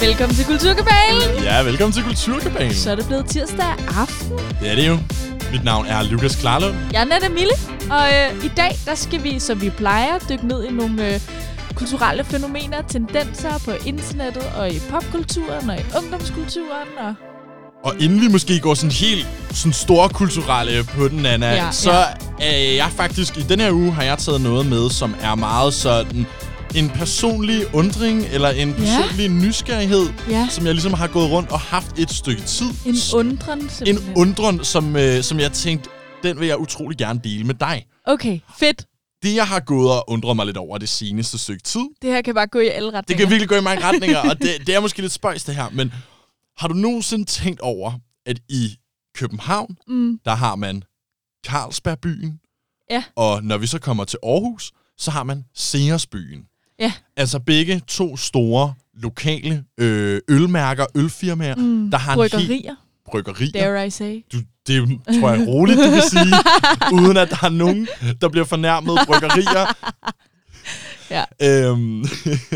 Velkommen til Kulturkabalen. Ja, velkommen til Kulturkabalen. Så er det blevet tirsdag aften. Det er det jo. Mit navn er Lukas Klarlund. Jeg er Nette Mille, og øh, i dag der skal vi, som vi plejer, dykke ned i nogle øh, kulturelle fænomener, tendenser på internettet og i popkulturen og i ungdomskulturen. Og Og inden vi måske går sådan helt sådan store kulturelle på den, Anna, Ja, så er jeg faktisk... I den her uge har jeg taget noget med, som er meget sådan en personlig undring, eller en personlig nysgerrighed, ja, som jeg ligesom har gået rundt og haft et stykke tid. en undren en simpelthen. undren, som, øh, som jeg tænkte, den vil jeg utrolig gerne dele med dig. Okay, fedt. Det, jeg har gået og undret mig lidt over det seneste stykke tid, Det her kan bare gå i alle Det retninger. kan virkelig gå i mange retninger, og det, det er måske lidt spøjs det her, men har du nogensinde tænkt over, at i København, Mm, der har man Carlsbergbyen, Ja. og når vi så kommer til Aarhus, så har man Seersbyen. Ja. Altså begge to store lokale øh, ølmærker, ølfirmaer, mm, der har en helt bryggerier, bryggerier. dare I say. Du, det tror jeg roligt, du kan sige, uden at der er nogen, der bliver fornærmet bryggerier. Ja. Øhm,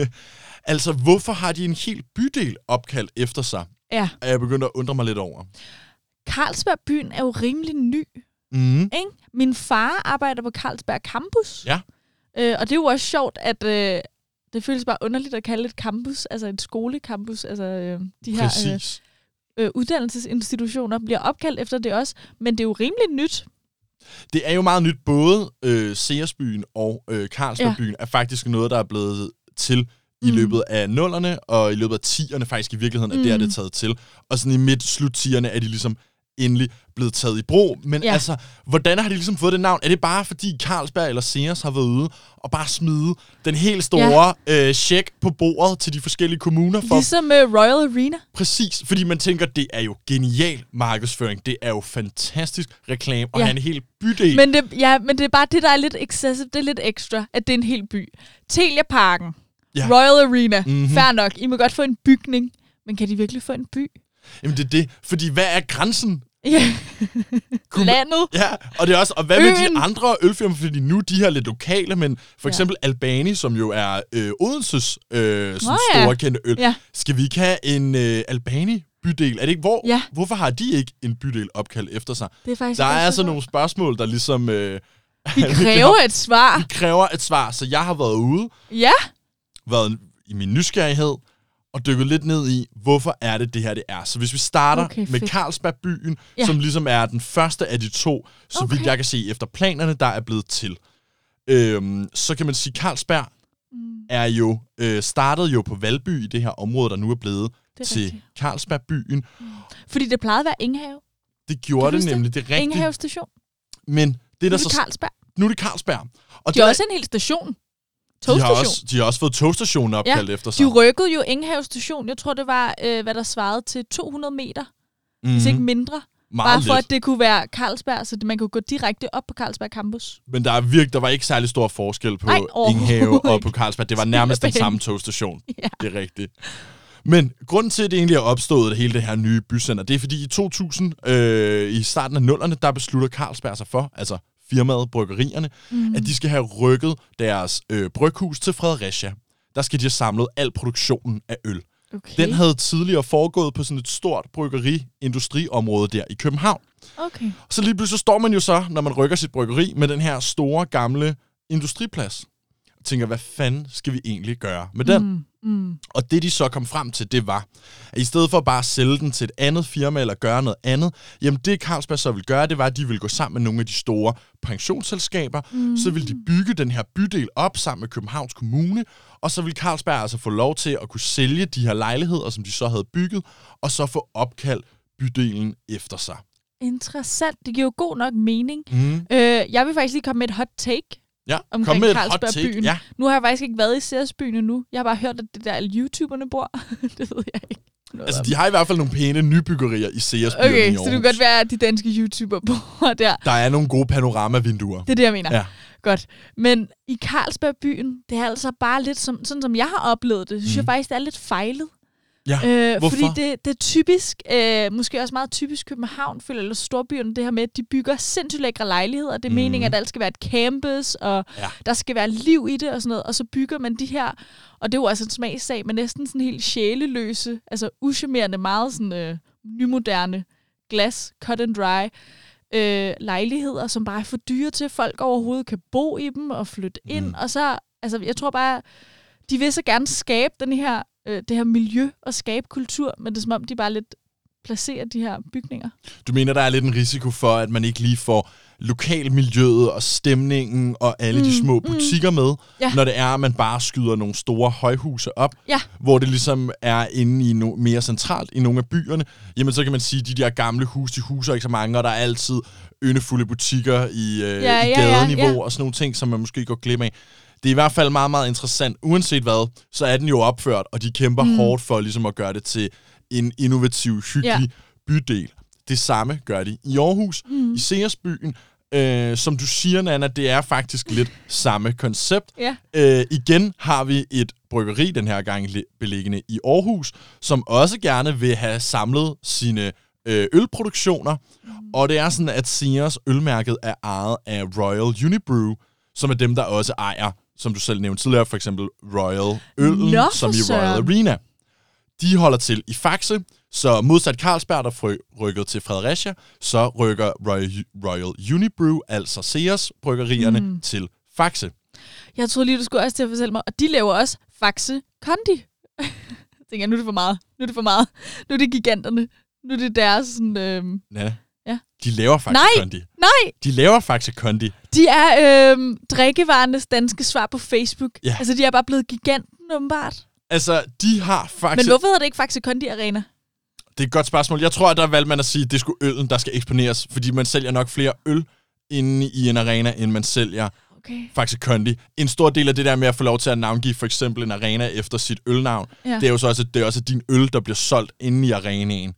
altså, hvorfor har de en hel bydel opkaldt efter sig? Ja, Er jeg begyndt at undre mig lidt over. Carlsberg byen er jo rimelig ny. Mm. Ikke? Min far arbejder på Carlsberg Campus. Ja. Øh, og det er jo også sjovt, at øh, det føles bare underligt at kalde et campus, altså et skolecampus. Altså øh, de her øh, Præcis. øh, uddannelsesinstitutioner bliver opkaldt efter det også. Men det er jo rimelig nyt. Det er jo meget nyt. Både øh, Seersbyen og øh, Carlsbergbyen ja. er faktisk noget, der er blevet til i Mm. løbet af nullerne, og i løbet af tierne faktisk i virkeligheden, at Mm. det er det taget til. Og sådan i midt-slut-tierne er de ligesom endelig blevet taget i brug. Men Ja. altså, hvordan har de ligesom fået det navn? Er det bare fordi Carlsberg eller Sears har været ude og bare smide den helt store ja. øh, check på bordet til de forskellige kommuner for Ligesom øh, Royal Arena. Præcis, fordi man tænker, det er jo genial markedsføring. Det er jo fantastisk reklame at Ja. have en hel bydel. Men det, ja, men det er bare det, der er lidt excessive. Det er lidt ekstra, at det er en hel by. Telia Parken. Ja. Royal Arena. Mhm. Mm-hmm. Fair nok. I må godt få en bygning. Men kan de virkelig få en by? Jamen det er det, fordi hvad er grænsen? Ja. Kunne man- Landet. Ja, og det er også, og hvad med Øen. de andre ølfirmaer, fordi nu de her lidt lokale, men for Ja. eksempel Albani, som jo er øh, Odenses øh, sådan Nå ja. store kendte øl. Ja. Skal vi ikke have en øh, Albani bydel? Er det ikke, hvor, Ja. Hvorfor har de ikke en bydel opkaldt efter sig? Det er faktisk Der er altså nogle spørgsmål, der ligesom øh, Vi kræver et svar. kræver et svar. Så jeg har været ude, Ja. været i min nysgerrighed og dykket lidt ned i, hvorfor er det det her, det er. Så hvis vi starter Okay, med fedt. Carlsbergbyen, Ja. som ligesom er den første af de to, så Okay. vidt jeg kan se efter planerne, der er blevet til. Øhm, så kan man sige, Carlsberg Mm, er jo øh, startet jo på Valby i det her område, der nu er blevet det er til rigtigt. Carlsbergbyen. Fordi det plejede at være Inghave. Det gjorde det det? nemlig, det er rigtigt. Inghave station. Men det Nu er der det så... Carlsberg. Nu er det Carlsberg. Og De det er- også en hel station. De har, Togstation. også, de har også fået togstationen opkaldt efter sig. De rykkede jo Inghave station. Jeg tror, det var, øh, hvad der svarede til 200 meter, mm-hmm. hvis Mhm. ikke mindre. Meget Bare for, lidt. at det kunne være Carlsberg, så man kunne gå direkte op på Carlsberg Campus. Men der, er virke, der var ikke særlig stor forskel på overhovedet Inghave og på Carlsberg. Det var nærmest den samme togstation. Ja. Det er rigtigt. Men grunden til, at det egentlig er opstået, hele det her nye bycenter, det er fordi i 2000, øh, i starten af nullerne, der beslutter Carlsberg sig for, altså firmaet, bryggerierne, mm. at de skal have rykket deres øh, bryghus til Fredericia. Der skal de have samlet al produktionen af øl. Okay. Den havde tidligere foregået på sådan et stort bryggeri-industriområde der i København. Okay. Så lige pludselig står man jo så, når man rykker sit bryggeri, med den her store, gamle industriplads. Tænker, hvad fanden skal vi egentlig gøre med den? Mm, mm. Og det, de så kom frem til, det var, at i stedet for bare at sælge den til et andet firma eller gøre noget andet, jamen det Carlsberg så ville gøre, det var, at de ville gå sammen med nogle af de store pensionsselskaber, mm. så ville de bygge den her bydel op sammen med Københavns Kommune, og så ville Carlsberg altså få lov til at kunne sælge de her lejligheder, som de så havde bygget, og så få opkaldt bydelen efter sig. Interessant. Det giver jo god nok mening. Mm. Øh, jeg vil faktisk lige komme med et hot take. Ja, Omkring kom med et hot take. Ja, Nu har jeg faktisk ikke været i Seersbyen endnu. Jeg har bare hørt, at det der alle YouTuberne bor. det ved jeg ikke. noget altså de har i hvert fald nogle pæne nybyggerier i Sears Okay, i så det kan godt være, at de danske YouTubere bor der. Der er nogle gode panoramavinduer. Det er det, jeg mener. Ja. Godt. Men i Carlsbergbyen, det er altså bare lidt som, sådan, som jeg har oplevet det, synes mm. jeg faktisk, det er lidt fejlet. Ja, Øh, hvorfor? fordi det, det er typisk, øh, måske også meget typisk København, føler eller storbyerne, det her med, at de bygger sindssygt lækre lejligheder. Det er mm. meningen, at alt skal være et campus, og Ja. der skal være liv i det og sådan noget. Og så bygger man de her, og det er jo også en smagssag, men næsten sådan helt sjæleløse, altså uschammerende, meget sådan øh, nymoderne glas, cut and dry, øh, lejligheder, som bare er for dyre til, at folk overhovedet kan bo i dem og flytte ind. Mm. Og så, altså jeg tror bare, de vil så gerne skabe den her, øh, det her miljø og skabe kultur, men det er som om, de bare lidt placerer de her bygninger. Du mener, der er lidt en risiko for, at man ikke lige får lokalmiljøet og stemningen og alle mm, de Mm, små mm. butikker med, Ja. når det er, at man bare skyder nogle store højhuse op, Ja. hvor det ligesom er inde i no- mere centralt i nogle af byerne. Jamen, så kan man sige, at de der gamle hus, de huser ikke så mange, og der er altid yndefulde butikker i, øh, Ja, i ja, ja, gadeniveau ja. og sådan nogle ting, som man måske går glip af. Det er i hvert fald meget, meget interessant. Uanset hvad, så er den jo opført, og de kæmper mm. hårdt for ligesom at gøre det til en innovativ, hyggelig ja. bydel. Det samme gør de i Aarhus, mm. i Seersbyen. Øh, som du siger, Nana, det er faktisk lidt samme koncept. Ja. Øh, igen har vi et bryggeri, den her gang li- beliggende i Aarhus, som også gerne vil have samlet sine øh, ølproduktioner. Mm. Og det er sådan, at Sears ølmærket er ejet af Royal Unibrew, som er dem, der også ejer, som du selv nævnte tidligere, for eksempel Royal Nå, for som i Royal. Arena. De holder til i Faxe, så modsat Carlsberg, der rykkede til Fredericia, så rykker Royal, Royal Unibrew, altså Sears bryggerierne, mm. til Faxe. Jeg troede lige, du skulle også til at fortælle mig, og de laver også Faxe Kondi. jeg tænker, nu er det for meget. Nu er det for meget. Nu er det giganterne. Nu er det deres sådan... Øh... Ja. Ja. De laver Faxe Nej! Kondi. Nej! De laver Faxe Kondi. De er øh, drikkevarenes danske svar på Facebook. Ja. Altså, de er bare blevet giganten, åbenbart. Altså, de har Faxe... Men hvorfor hedder det ikke Faxe Kondi Arena? Det er et godt spørgsmål. Jeg tror, at der valgte man at sige, at det skulle øllen, der skal eksponeres, fordi man sælger nok flere øl inde i en arena, end man sælger Okay. Faxe Kondi. En stor del af det der med at få lov til at navngive for eksempel en arena efter sit ølnavn, Ja. det er jo så også, det er også din øl, der bliver solgt inde i arenaen.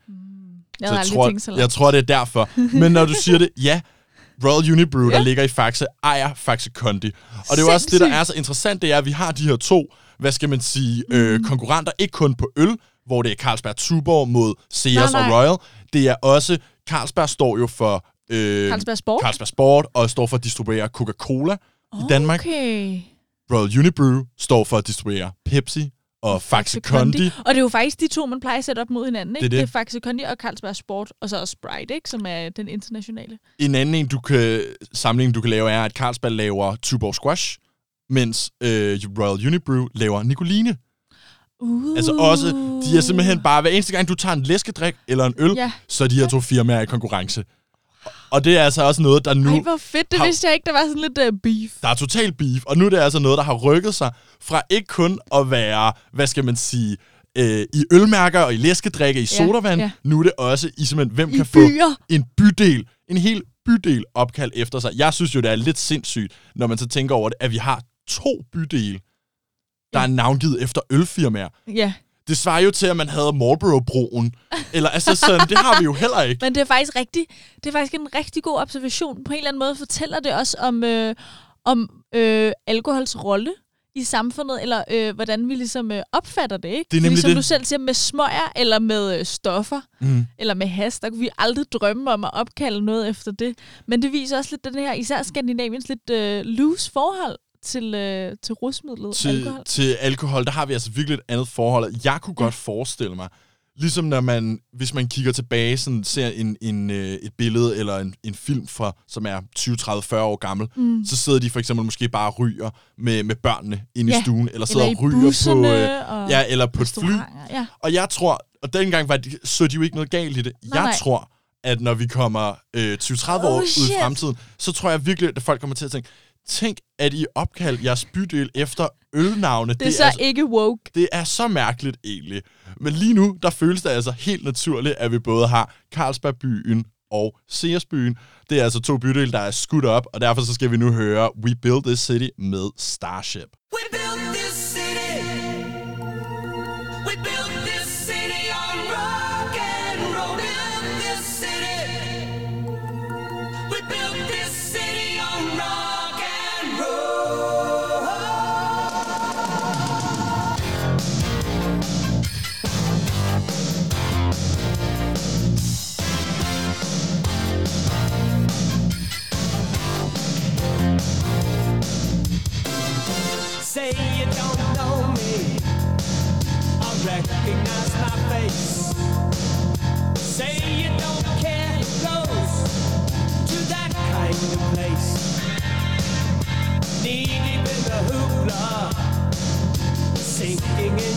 Jeg Så jeg tror, tænkt så langt. jeg tror, det er derfor. Men når du siger det, ja, Royal Unibrew, der Ja. ligger i Faxe, ejer Faxe Kondi. Og det er jo også det, der er så interessant, det er, at vi har de her to, hvad skal man sige, øh, Mm. konkurrenter, ikke kun på øl, hvor det er Carlsberg Tuborg mod Sears Nej, og. Royal. Det er også, Carlsberg står jo for... Øh, Carlsberg Sport? Carlsberg Sport, og står for at distribuere Coca-Cola i Danmark. Okay. Royal Unibrew står for at distribuere Pepsi og Faxe Kondi. Og det er jo faktisk de to, man plejer at sætte op mod hinanden. Ikke? Det er det. det er Faxe Kondi og Carlsberg Sport, og så også Sprite, ikke? som er den internationale. En anden en, du kan, sammenligning, du kan lave, er, at Carlsberg laver Tuborg Squash, mens øh, Royal Unibrew laver Nicoline. Uh. Altså også, de er simpelthen bare, hver eneste gang, du tager en læskedrik eller en øl, Ja. så er de her to firmaer i konkurrence. Og det er altså også noget, der nu... Ej, hvor fedt. Det har- vidste jeg ikke, der var sådan lidt uh, beef. Der er total beef, og nu er det altså noget, der har rykket sig fra ikke kun at være, hvad skal man sige, øh, i ølmærker og i læskedrikke, i Ja, sodavand. ja. Nu er det også i simpelthen, hvem I kan byer. få en bydel, en hel bydel opkaldt efter sig. Jeg synes jo, det er lidt sindssygt, når man så tænker over det, at vi har to bydele, der Ja. er navngivet efter ølfirmaer. Ja. Det svarer jo til, at man havde Marlboro-broen. Eller altså sådan, det har vi jo heller ikke. Men det er faktisk rigtig, det er faktisk en rigtig god observation. På en eller anden måde fortæller det også om, øh, om øh, alkohols rolle i samfundet, eller øh, hvordan vi ligesom øh, opfatter det, ikke? Det er nemlig Fordi, som det. du selv siger, med smøger eller med øh, stoffer, Mm. eller med has, der kunne vi aldrig drømme om at opkalde noget efter det. Men det viser også lidt den her, især Skandinaviens lidt øh, loose forhold til, øh, til rusmidlet til, alkohol. til alkohol, der har vi altså virkelig et andet forhold. Jeg kunne godt forestille mig, ligesom når man, hvis man kigger tilbage, sådan ser en, en, øh, et billede eller en, en film fra, som er 20, 30, 40 år gammel, Mm. så sidder de for eksempel måske bare og ryger med, med børnene inde Ja, i stuen, eller sidder Eller og ryger på, øh, og ja, eller på et fly. Ja. Og jeg tror, og dengang var de, så de jo ikke noget galt i det. Nej, jeg nej. tror, at når vi kommer øh, 20-30 år Oh, ud i shit. fremtiden, så tror jeg virkelig, at folk kommer til at tænke, tænk, at I opkaldt jeres bydel efter ølnavne. Det er så altså, ikke woke. det er så mærkeligt egentlig. Men lige nu, der føles det altså helt naturligt, at vi både har Carlsbergbyen og Seersbyen. Det er altså to bydele, der er skudt op, og derfor så skal vi nu høre We Build This City med Starship. We built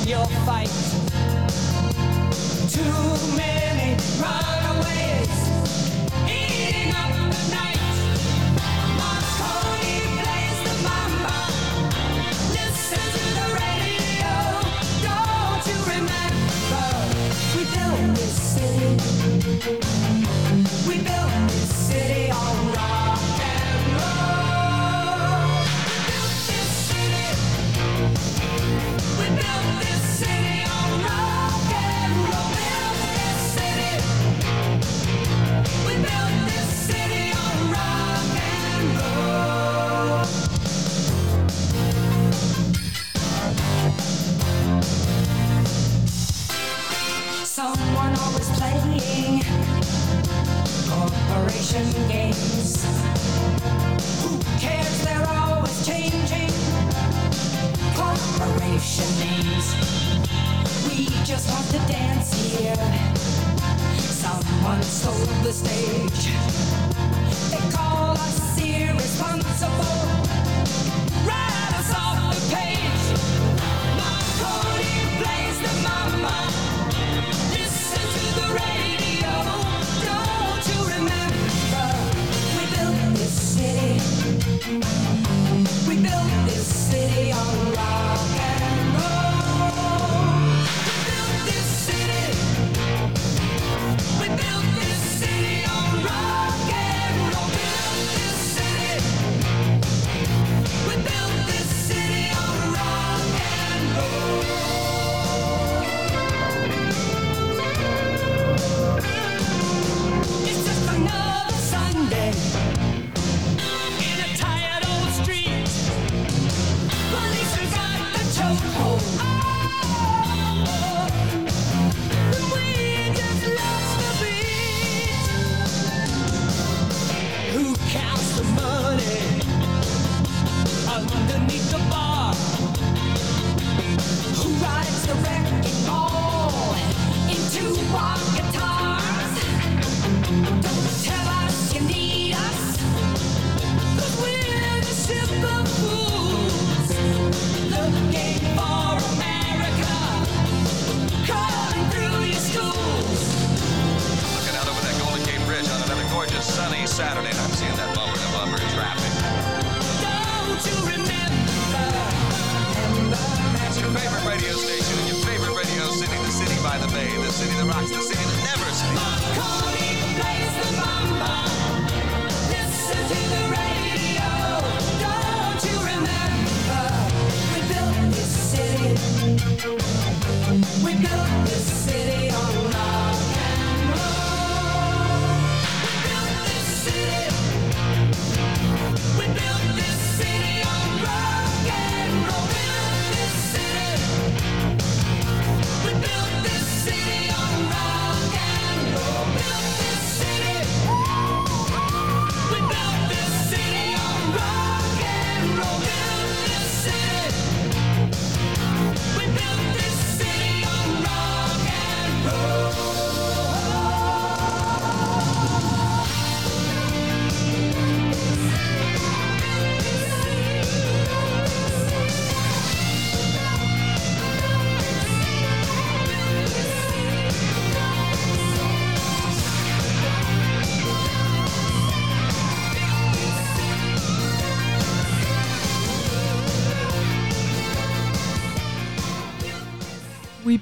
your fight. Too many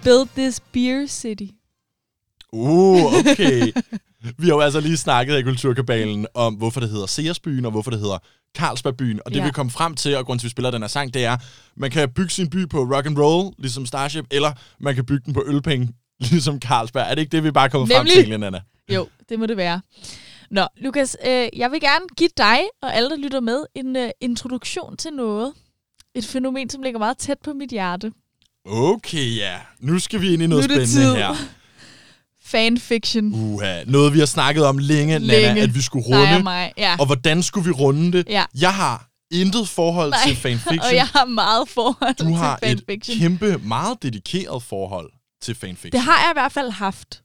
built this beer city. Uh, okay. Vi har jo altså lige snakket i Kulturkabalen om, hvorfor det hedder Seersbyen, og hvorfor det hedder Carlsbergbyen. Og det Ja. vi kom frem til, og grund til, at vi spiller den her sang, det er, man kan bygge sin by på rock and roll, ligesom Starship, eller man kan bygge den på ølpenge, ligesom Carlsberg. Er det ikke det, vi bare kommer frem til, Nana? Jo, det må det være. Nå, Lukas, øh, jeg vil gerne give dig og alle, der lytter med, en øh, introduktion til noget. Et fænomen, som ligger meget tæt på mit hjerte. Okay, ja. Nu skal vi ind i noget Nu spændende tid. her. Fanfiction. Uha. Noget, vi har snakket om længe, længe. Nana, at vi skulle Dig og runde. mig. Ja. Og hvordan skulle vi runde det? Ja. Jeg har intet forhold Nej, til fanfiction. og jeg har meget forhold du har til et fanfiction. kæmpe, meget dedikeret forhold til fanfiction. Det har jeg i hvert fald haft.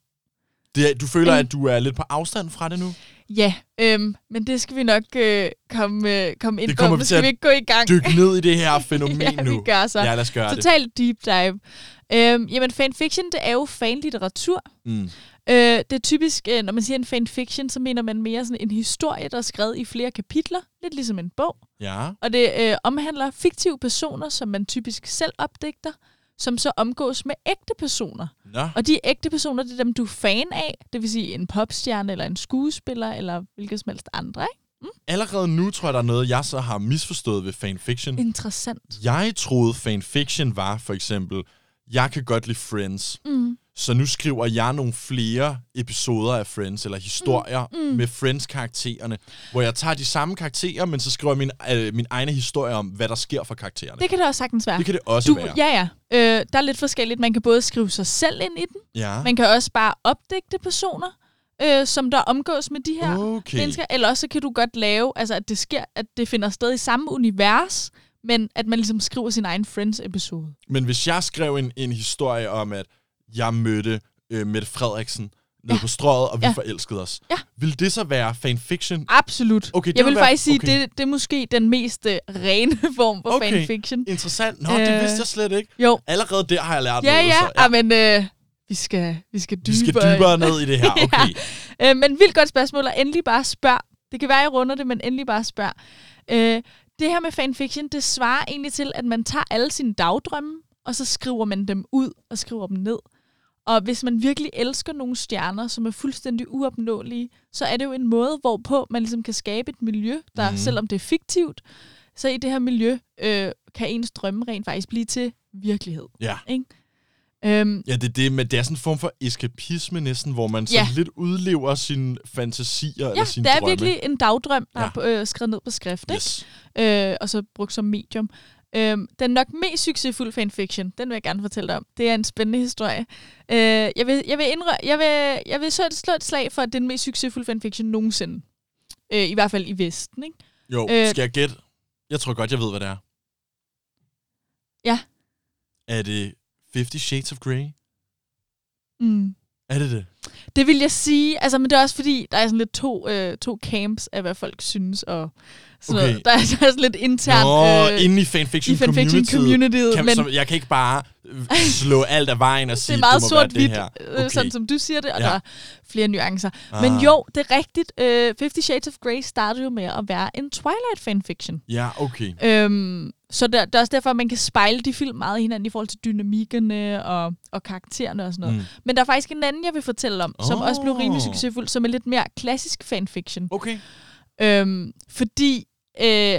Det du føler, Mm. at du er lidt på afstand fra det nu? Ja, øhm, men det skal vi nok øh, komme, øh, komme ind Det på. til skal vi ikke gå i gang. Dyk ned i det her fænomen ja, nu. vi gør så. Ja, lad os gøre det. Totalt deep dive. Øhm, jamen, fanfiction, det er jo fanlitteratur. Mm. Øh, det er typisk, øh, når man siger en fanfiction, så mener man mere sådan en historie, der er skrevet i flere kapitler. Lidt ligesom en bog. Ja. Og det øh, omhandler fiktive personer, som man typisk selv opdigter, som så omgås med ægte personer. Nå. Og de ægte personer, det er dem, du er fan af. Det vil sige en popstjerne, eller en skuespiller, eller hvilket som helst andre. Ikke? Allerede nu tror jeg, der er noget, jeg så har misforstået ved fanfiction. Interessant. Jeg troede, fanfiction var for eksempel, jeg kan godt lide Friends, Mm. Så nu skriver jeg nogle flere episoder af Friends, eller historier mm. Mm. med Friends-karaktererne, hvor jeg tager de samme karakterer, men så skriver jeg min, øh, min egne historie om, hvad der sker for karaktererne. Det kan det også sagtens være. det kan det også du, være. Ja, ja. Øh, der er lidt forskelligt. Man kan både skrive sig selv ind i den, ja. man kan også bare opdigte personer, øh, som der omgås med de her Okay. mennesker. Eller også så kan du godt lave, altså at det sker, at det finder sted i samme univers, men at man ligesom skriver sin egen Friends-episode. Men hvis jeg skrev en, en historie om, at jeg mødte øh, Mette Frederiksen nede Ja. på strøget, og vi Ja. forelskede os, Ja. ville det så være fanfiction? Absolut. Okay, det jeg vil vil være- faktisk sige, okay. det, det er måske den mest øh, rene form for Okay. fanfiction. Interessant. Nå, det Øh, vidste jeg slet ikke. Jo. Allerede der har jeg lært Ja, noget. ja, Så, ja. men øh, vi, skal, vi skal dybere. Vi skal dybere ned i det her. Okay. Øh, men vildt godt spørgsmål, og endelig bare spørg. Det kan være, jeg runder det, men endelig bare spørg. Øh, det her med fanfiction, det svarer egentlig til, at man tager alle sine dagdrømme, og så skriver man dem ud og skriver dem ned. Og hvis man virkelig elsker nogle stjerner, som er fuldstændig uopnåelige, så er det jo en måde, hvorpå man ligesom kan skabe et miljø, der, mm. selvom det er fiktivt, så i det her miljø øh, kan ens drømme rent faktisk blive til virkelighed. Ja. Ikke? Øhm, Ja, det er det, men det er sådan en form for eskapisme næsten, hvor man så Ja. lidt udlever sine fantasier eller ja, sine det er drømme. virkelig en dagdrøm, der Ja. er øh, skrevet ned på skrift. Ikke? Yes. øh, og så brugt som medium. Øhm, den nok mest succesfulde fanfiction, den vil jeg gerne fortælle dig om. Det er en spændende historie. Øh, jeg, vil, jeg, vil indrø- jeg, vil, jeg vil så et, slå et slag for, at det er den mest succesfulde fanfiction nogensinde. Øh, I hvert fald i Vesten, ikke? Jo, Øh. skal jeg gætte? Jeg tror godt, jeg ved, hvad det er. Ja. Er det Fifty Shades of Grey? Mm. Er det det? Det vil jeg sige, altså, men det er også fordi, der er sådan lidt to, øh, to camps af, hvad folk synes, og sådan Okay. noget. Der er, der er sådan lidt internt Nå, øh, inde i fanfiction, i fanfiction communityet, Kan, men så jeg kan ikke bare slå alt af vejen og det sige, er meget det må være sort-hvidt, øh, sådan som du siger det, og Ja. der er flere nuancer. Men Ah. jo, det er rigtigt. Øh, Fifty Shades of Grey startede jo med at være en Twilight fanfiction. Ja, okay. Øhm, så der, det er også derfor, at man kan spejle de film meget hinanden i forhold til dynamikkerne og, og karaktererne og sådan noget. Mm. Men der er faktisk en anden, jeg vil fortælle om, som Oh. også blev rimelig succesfuld, som er lidt mere klassisk fanfiction. Okay. Øhm, fordi øh,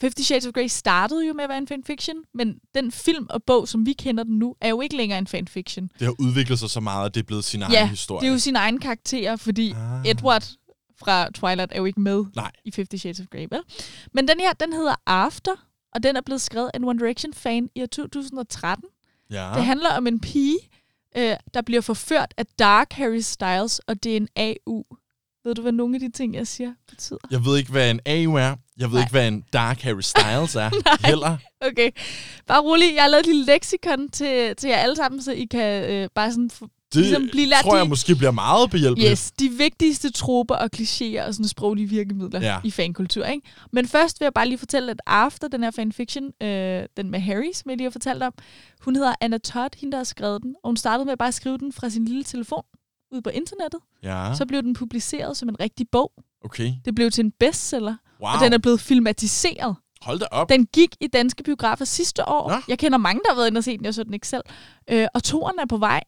Fifty Shades of Grey startede jo med at være en fanfiction, men den film og bog, som vi kender den nu, er jo ikke længere en fanfiction. Det har udviklet sig så meget, at det er blevet sin egen Ja, historie. det er jo sine egne karakterer, fordi Ah. Edward fra Twilight er jo ikke med Nej. i Fifty Shades of Grey, vel? Men den her, den hedder After, og den er blevet skrevet af en One Direction-fan i år 2013. Ja. Det handler om en pige, øh, der bliver forført af Dark Harry Styles, og det er en AU. Ved du, hvad nogle af de ting, jeg siger, betyder? Jeg ved ikke, hvad en AU er. Jeg ved Nej. ikke, hvad en Dark Harry Styles er. Heller. Okay, bare rolig. Jeg har lavet et lille leksikon til, til jer alle sammen, så I kan øh, bare sådan Det Ligesom blive lært tror jeg de- måske bliver meget behjælpeligt. Yes, de vigtigste troper og klichéer og sådan sproglige virkemidler Ja. i fankultur. Ikke? Men først vil jeg bare lige fortælle, at After, den her fanfiction, øh, den med Harry, som jeg lige har fortalt om, hun hedder Anna Todd, hende der har skrevet den, og hun startede med at bare skrive den fra sin lille telefon ud på internettet. Ja, Så blev den publiceret som en rigtig bog. okay. Det blev til en bestseller, Wow. og den er blevet filmatiseret. Hold da op. Den gik i danske biografer sidste år. Nå. Jeg kender mange, der har været inde og set den, jeg så den ikke selv. Øh, og toeren er på vej.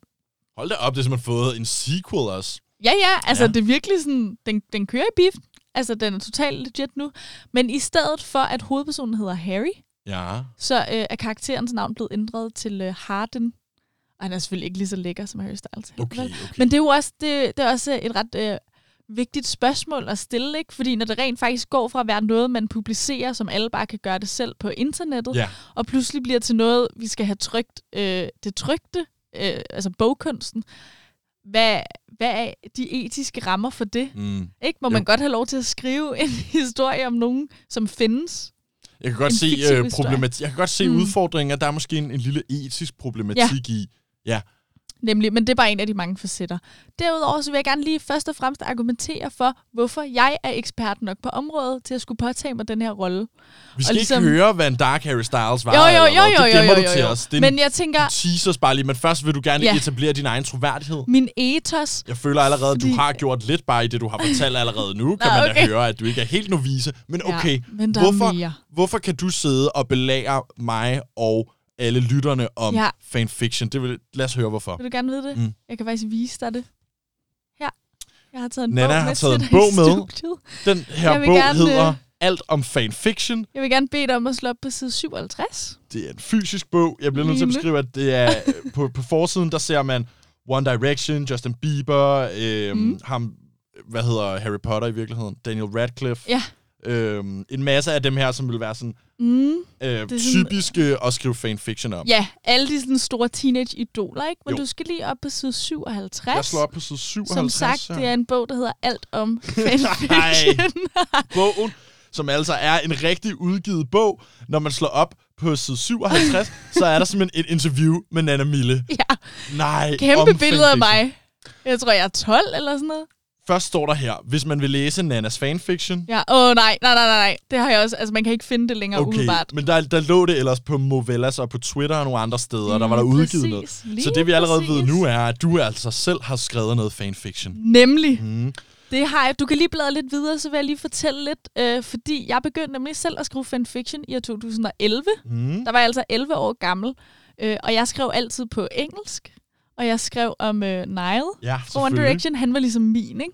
Hold da op, det er simpelthen fået en sequel også. Ja, ja, altså Ja. det er virkelig sådan, den, den kører i beef. Altså, den er totalt legit nu. Men i stedet for, at hovedpersonen hedder Harry, Ja. så øh, er karakterens navn blevet ændret til øh, Harden. Og han er selvfølgelig ikke lige så lækker som Harry Styles. Okay, okay. Men det er jo også, det, det er også et ret øh, vigtigt spørgsmål at stille, ikke? Fordi når det rent faktisk går fra at være noget, man publicerer, som alle bare kan gøre det selv på internettet, Ja. og pludselig bliver til noget, vi skal have trygt, øh, det trygte, øh, altså bogkunsten. Hvad, hvad er de etiske rammer for det? Mm. Ikke? Må Jo. man godt have lov til at skrive en historie om nogen, som findes? Jeg kan godt En se, historie. problematik. jeg kan godt se Mm. udfordringen, at der er måske en, en lille etisk problematik i. Ja. Nemlig, men det er bare en af de mange facetter. Derudover så vil jeg gerne lige først og fremmest argumentere for, hvorfor jeg er ekspert nok på området til at skulle påtage mig den her rolle. Vi skal ligesom- ikke høre, hvad en Dark Harry Styles var. Jo, jo, jo, jo, Det jo, jo, du jo, til jo. os. Det Men en, jeg tænker, du teaser os bare lige, men først vil du gerne Ja. etablere din egen troværdighed. min ethos, Jeg føler allerede, at du har gjort lidt bare i det, du har fortalt allerede nu. Kan Nå, man da høre, at du ikke er helt novise. Men Ja, okay, men der er hvorfor, hvorfor kan du sidde og belære mig og alle lytterne om Ja. fanfiction? Det vil, lad os høre, hvorfor. vil du gerne vide det? Mm. Jeg kan faktisk vise dig det. Her. Jeg har taget en Nana bog har med taget til en bog med. Den her bog gerne, hedder øh, Alt om fanfiction. Jeg vil gerne bede dig om at slå op på side 57. Det er en fysisk bog. Jeg bliver nødt til at beskrive, at det er øh, på, på forsiden, der ser man One Direction, Justin Bieber, øh. Mm. ham, hvad hedder Harry Potter i virkeligheden, Daniel Radcliffe. Ja. Øhm, en masse af dem her, som vil være sådan, Mm. øh, sådan- typiske at skrive fanfiction om. Ja, alle de sådan store teenage-idoler, ikke? Men Jo. du skal lige op på side 57. Jeg slår op på side 57. Som sagt, her. det er en bog, der hedder Alt om fanfiction. bogen, som altså er en rigtig udgivet bog. Når man slår op på side 57, så er der simpelthen et interview med Nana Mille. ja, Nej, kæmpe billeder af mig. Jeg tror, jeg er 12 eller sådan noget. Først står der her, hvis man vil læse Nanas fanfiction, Ja, åh oh, nej, nej, nej, nej, nej. Det har jeg også, altså man kan ikke finde det længere Okay, umiddelbart. men der, der lå det ellers på Movellas og på Twitter og nogle andre steder, der var der Lige udgivet præcis, noget. Så det vi allerede ved præcis. nu er, at du altså selv har skrevet noget fanfiction. Nemlig. Mm. Det har jeg. Du kan lige bladre lidt videre, så vil jeg lige fortælle lidt. Øh, fordi jeg begyndte nemlig selv at skrive fanfiction i år 2011. Mm. Der var jeg altså 11 år gammel. Øh, og jeg skrev altid på engelsk. Og jeg skrev om øh, Niall Ja, fra One. Direction. Han var ligesom min, ikke?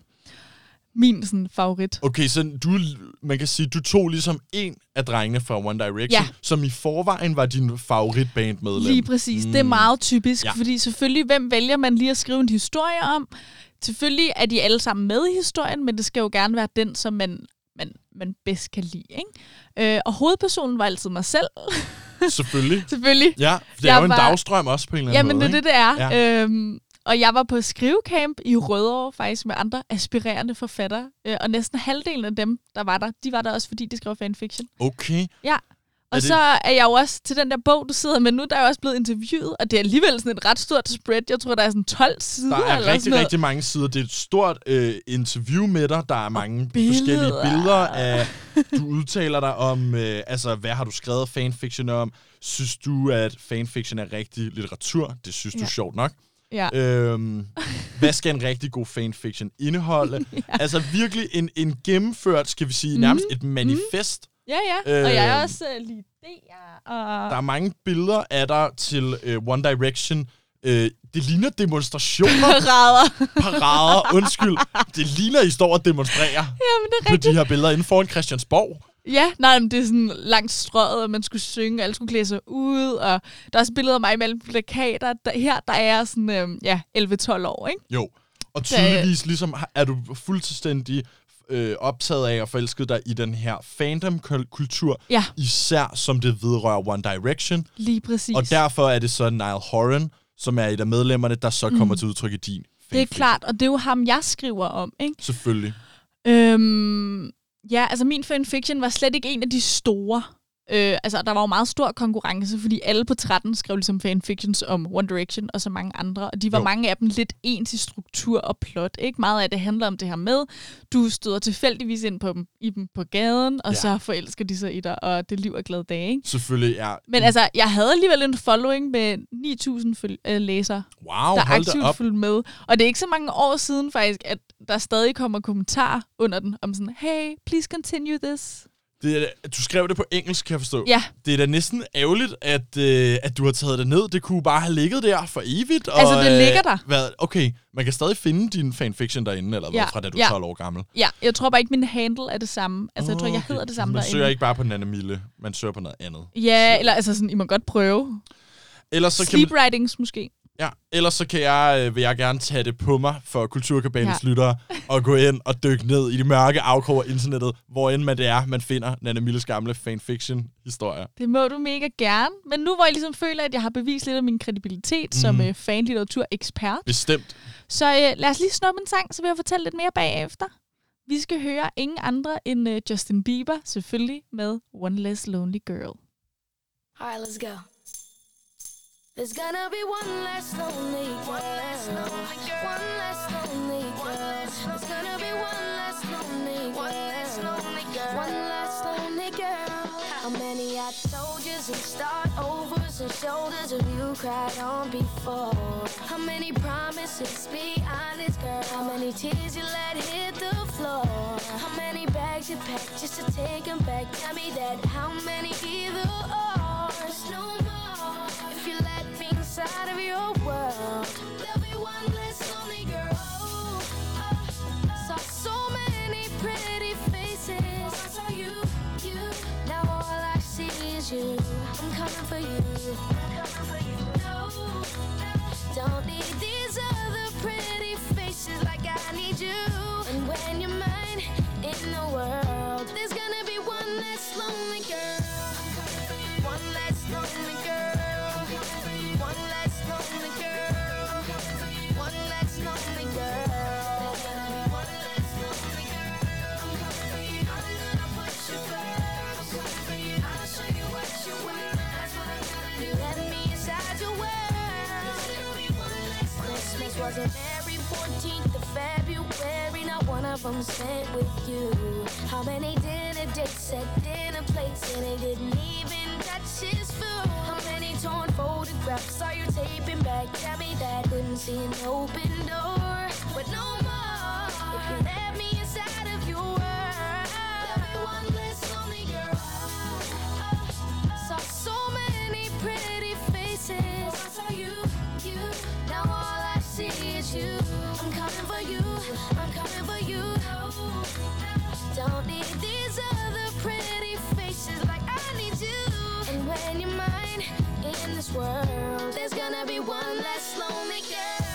Min sådan, favorit. Okay, så du, man kan sige, du tog ligesom en af drengene fra One Direction, Ja. som i forvejen var din favoritbandmedlem. Lige præcis. Mm. Det er Mm. meget typisk, Ja. fordi selvfølgelig, hvem vælger man lige at skrive en historie om? Selvfølgelig er de alle sammen med i historien, men det skal jo gerne være den, som man, man, man bedst kan lide. Ikke? Øh, og hovedpersonen var altid mig selv, Selvfølgelig. selvfølgelig. Ja, det er Jeg jo en var- dagstrøm også på en eller anden Jamen, måde. det er det, det er. Ja. Øhm, og jeg var på skrivecamp i Rødovre faktisk med andre aspirerende forfattere. Øh, og næsten halvdelen af dem, der var der, de var der også, fordi de skrev fanfiction. Okay. Ja. Og det- så er jeg jo også til den der bog, du sidder med nu, der er jeg også blevet interviewet, og det er alligevel sådan et ret stort spread. Jeg tror, der er sådan 12 sider Der er eller rigtig, sådan rigtig mange sider. Det er et stort øh, interview med dig. Der er mange billeder. forskellige billeder af... Du udtaler dig om, øh, altså, hvad har du skrevet fanfiction om? Synes du, at fanfiction er rigtig litteratur? Det synes ja. du er sjovt nok. Ja. Øhm, hvad skal en rigtig god fanfiction indeholde? ja. Altså virkelig en, en gennemført, skal vi sige, nærmest et manifest. ja, ja. Og jeg er Øhm. også uh, lige idéer. Og... Der er mange billeder af dig til øh, One Direction. Øh, det ligner demonstrationer, Parader. parader, undskyld. Det ligner, I står og demonstrerer Jamen, det er på rigtigt. de her billeder inden foran Christiansborg. Ja, nej, men det er sådan langt strøget, og man skulle synge, og alle skulle klæde sig ud, og der er også billeder af mig mellem plakater. Der, her, der er jeg sådan, øhm, ja, 11-12 år, ikke? Jo. Og tydeligvis ligesom, har- er du fuldstændig øh, optaget af og forelsket dig i den her fandom-kultur, Ja, især som det vedrører One Direction. lige præcis. Og derfor er det så Niall Horan, som er et af medlemmerne, der så kommer Mm. til udtryk i din det er klart, og det er jo ham, jeg skriver om, ikke? Selvfølgelig. Øhm, ja, altså min fanfiction var slet ikke en af de store. Øh, altså, der var jo meget stor konkurrence, fordi alle på 13 skrev ligesom fanfictions om One Direction og så mange andre, og de var Jo. mange af dem lidt ens i struktur og plot, ikke? Meget af det handler om det her med, du støder tilfældigvis ind på dem, i dem på gaden, og Ja. ja. så forelsker de sig i dig, og det liv er glade dage, ikke? Selvfølgelig er... Men altså, jeg havde alligevel en following med 9.000 føl- øh, læsere, wow, der aktivt fulgte med. Og det er ikke så mange år siden faktisk, at der stadig kommer kommentarer under den, om sådan, hey, please continue this. Det er, du skrev det på engelsk, kan jeg forstå. Ja, Det er da næsten ærgerligt, at, øh, at du har taget det ned. Det kunne bare have ligget der for evigt. Og, Altså, det ligger der. Øh, hvad, okay, man kan stadig finde din fanfiction derinde, eller hvad, Ja, fra da du ja. er 12 år gammel. ja, jeg tror bare ikke, min handle er det samme. Altså, jeg tror, jeg hedder det samme Man derinde. søger ikke bare på Nana Mille, man søger på noget andet. Ja, eller altså sådan, I må godt prøve. Ellers så, kan Sleep man, writings måske. Ja, ellers så kan jeg, øh, vil jeg gerne tage det på mig for Kulturkabanens Ja. lyttere, og gå ind og dykke ned i de mørke afkroger af internettet, hvor end man det er, man finder Nana Milles gamle fanfiction-historier. Det må du mega gerne. Men nu hvor jeg ligesom føler, at jeg har bevist lidt af min kredibilitet mm. som øh, fanlitteratur-ekspert, Bestemt. så øh, lad os lige snuppe en sang, så vil jeg fortælle lidt mere bagefter. Vi skal høre ingen andre end øh, Justin Bieber, selvfølgelig med One Less Lonely Girl. All right, let's go. There's gonna be one less lonely girl. lonely girl. One less lonely girl. There's gonna be one less lonely girl. One less lonely girl. One less lonely girl. How many I told you and start overs and shoulders have you cried on before? How many promises? Be honest, girl. How many tears you let hit the floor? How many bags you packed just to take them back? Tell me that. How many either or's? No me inside of your world, there'll be one less lonely girl. Uh, uh, saw so many pretty faces. Saw you, you. Now all I see is you. I'm coming for you. I'm coming for you. No, no. Don't need these other pretty faces like I need you. And when you're mine in the world, there's gonna be one less lonely girl. One less lonely girl. Christmas every 14th of February. Not one of them spent with you. How many dinner dates at dinner plates and they didn't even touch his food? How many torn photographs are you taping back? Tell me that couldn't see an open door, but no more. World, there's gonna be one less lonely girl.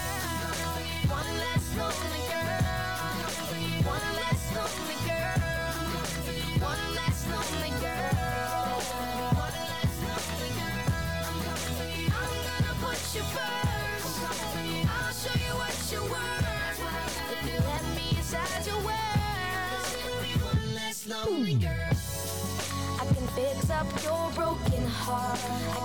One less lonely girl. One less lonely girl. One less lonely girl. One less lonely girl. I'm gonna put you first. I'll show you what you're worth. If you let me inside your world, one less lonely hmm. girl. I can fix up your broken heart.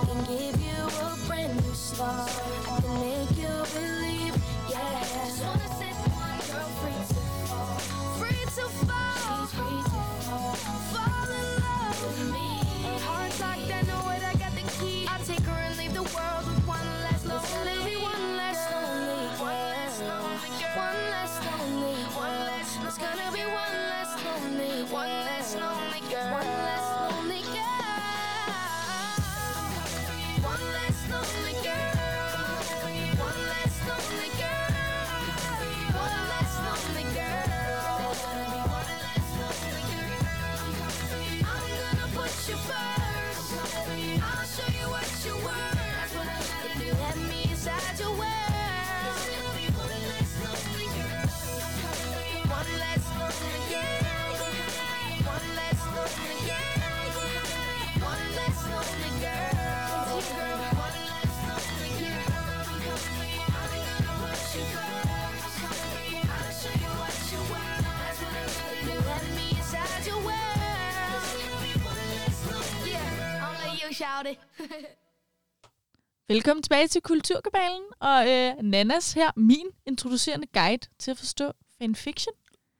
Velkommen tilbage til Kulturkabalen, og øh, Nanas her, min introducerende guide til at forstå fanfiction.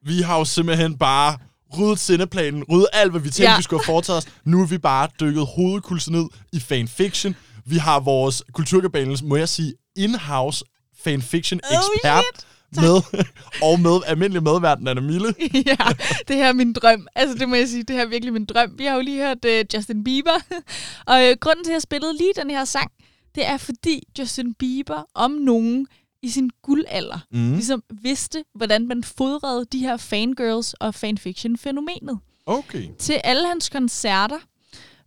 Vi har jo simpelthen bare ryddet sendeplanen, ryddet alt, hvad vi tænkte, Ja. vi skulle have foretaget os. Nu er vi bare dykket hovedkulsen ned i fanfiction. Vi har vores kulturkabalens, må jeg sige, in-house fanfiction-ekspert shit. med, og med almindelig medvært, Nana Mille. ja, det her er min drøm. Altså, det må jeg sige, det her er virkelig min drøm. Vi har jo lige hørt uh, Justin Bieber, og uh, grunden til, at jeg spillede lige den her sang, det er fordi Justin Bieber om nogen i sin guldalder mm. ligesom vidste, hvordan man fodrede de her fangirls og fanfiction-fænomenet. Okay. Til alle hans koncerter,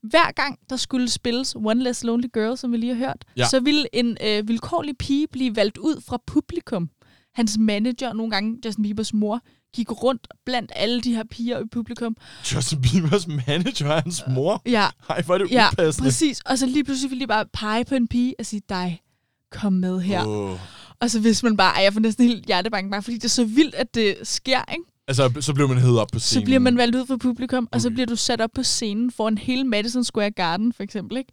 hver gang der skulle spilles One Less Lonely Girl, som vi lige har hørt, Ja. så ville en øh, vilkårlig pige blive valgt ud fra publikum. Hans manager, nogle gange Justin Biebers mor, gik rundt blandt alle de her piger i publikum. Justin Biebers manager er hans mor. Ja, Ej, hvor er det ja upassende. præcis. Og så lige pludselig ville de bare pege på en pige og sige, dig, kom med her. Åh. Og så vidste man bare, jeg får næsten helt hjertebanken, bare fordi det er så vildt, at det sker, ikke? Altså, så blev man hævet op på scenen. Så bliver man valgt ud fra publikum, og så Okay. bliver du sat op på scenen foran hele Madison Square Garden, for eksempel, ikke?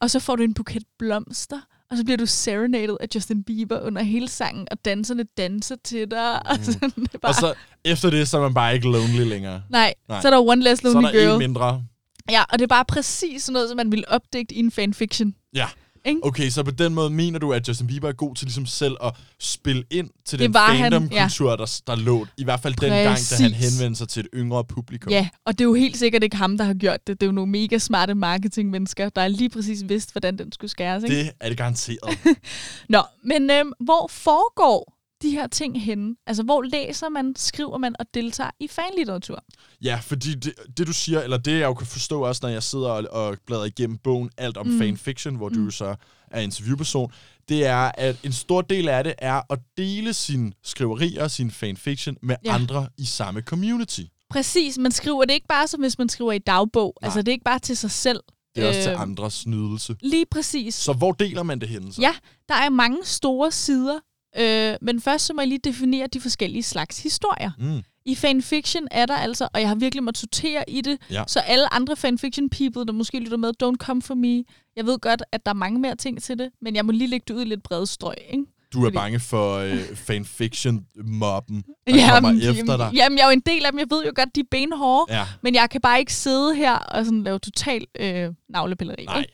Og så får du en buket blomster, og så bliver du serenaded af Justin Bieber under hele sangen, og danserne danser til dig. Og sådan, det bare, Og så efter det, så er man bare ikke lonely længere. nej, Nej. så er der One Less Så er Lonely der en Girl. mindre. Ja, og det er bare præcis sådan noget, som man ville opdægte i en fanfiction. Ja. Ikke? Okay, så på den måde mener du, at Justin Bieber er god til ligesom selv at spille ind til Det den fandom-kultur, der, der lå. I hvert fald den gang, da han Præcis. henvendte sig til et yngre publikum. Ja, og det er jo helt sikkert ikke ham, der har gjort det. Det er jo nogle mega smarte marketingmennesker, der er lige præcis vidst, hvordan den skulle skæres. Ikke? Det er det garanteret. Nå, men øhm, hvor foregår de her ting henne? Altså, hvor læser man, skriver man og deltager i fanlitteratur? Ja, fordi det, det du siger, eller det jeg jo kan forstå også, når jeg sidder og, og bladrer igennem bogen Alt om mm. fanfiction, hvor du jo så er interviewperson, det er, at en stor del af det er at dele sine skriverier, sin fanfiction med Ja. ja. andre i samme community. Præcis, man skriver det ikke bare som hvis man skriver i dagbog. Nej. Altså, det er ikke bare til sig selv. Det er også til Øhm, andres nydelse. Lige præcis. Så hvor deler man det henne så? Ja, der er mange store sider, øh, men først så må jeg lige definere de forskellige slags historier. Mm. I fanfiction er der altså, og jeg har virkelig måttet sortere i det, Ja. så alle andre fanfiction people, der måske lytter med, don't come for me. Jeg ved godt, at der er mange mere ting til det, men jeg må lige lægge det ud i lidt brede strøg, ikke? Du er Fordi- bange for øh, fanfiction-mobben, der kommer efter dig. Jamen, jeg er jo en del af dem. Jeg ved jo godt, de er benhårde, Ja, men jeg kan bare ikke sidde her og sådan lave total øh, navlepilleri. nej.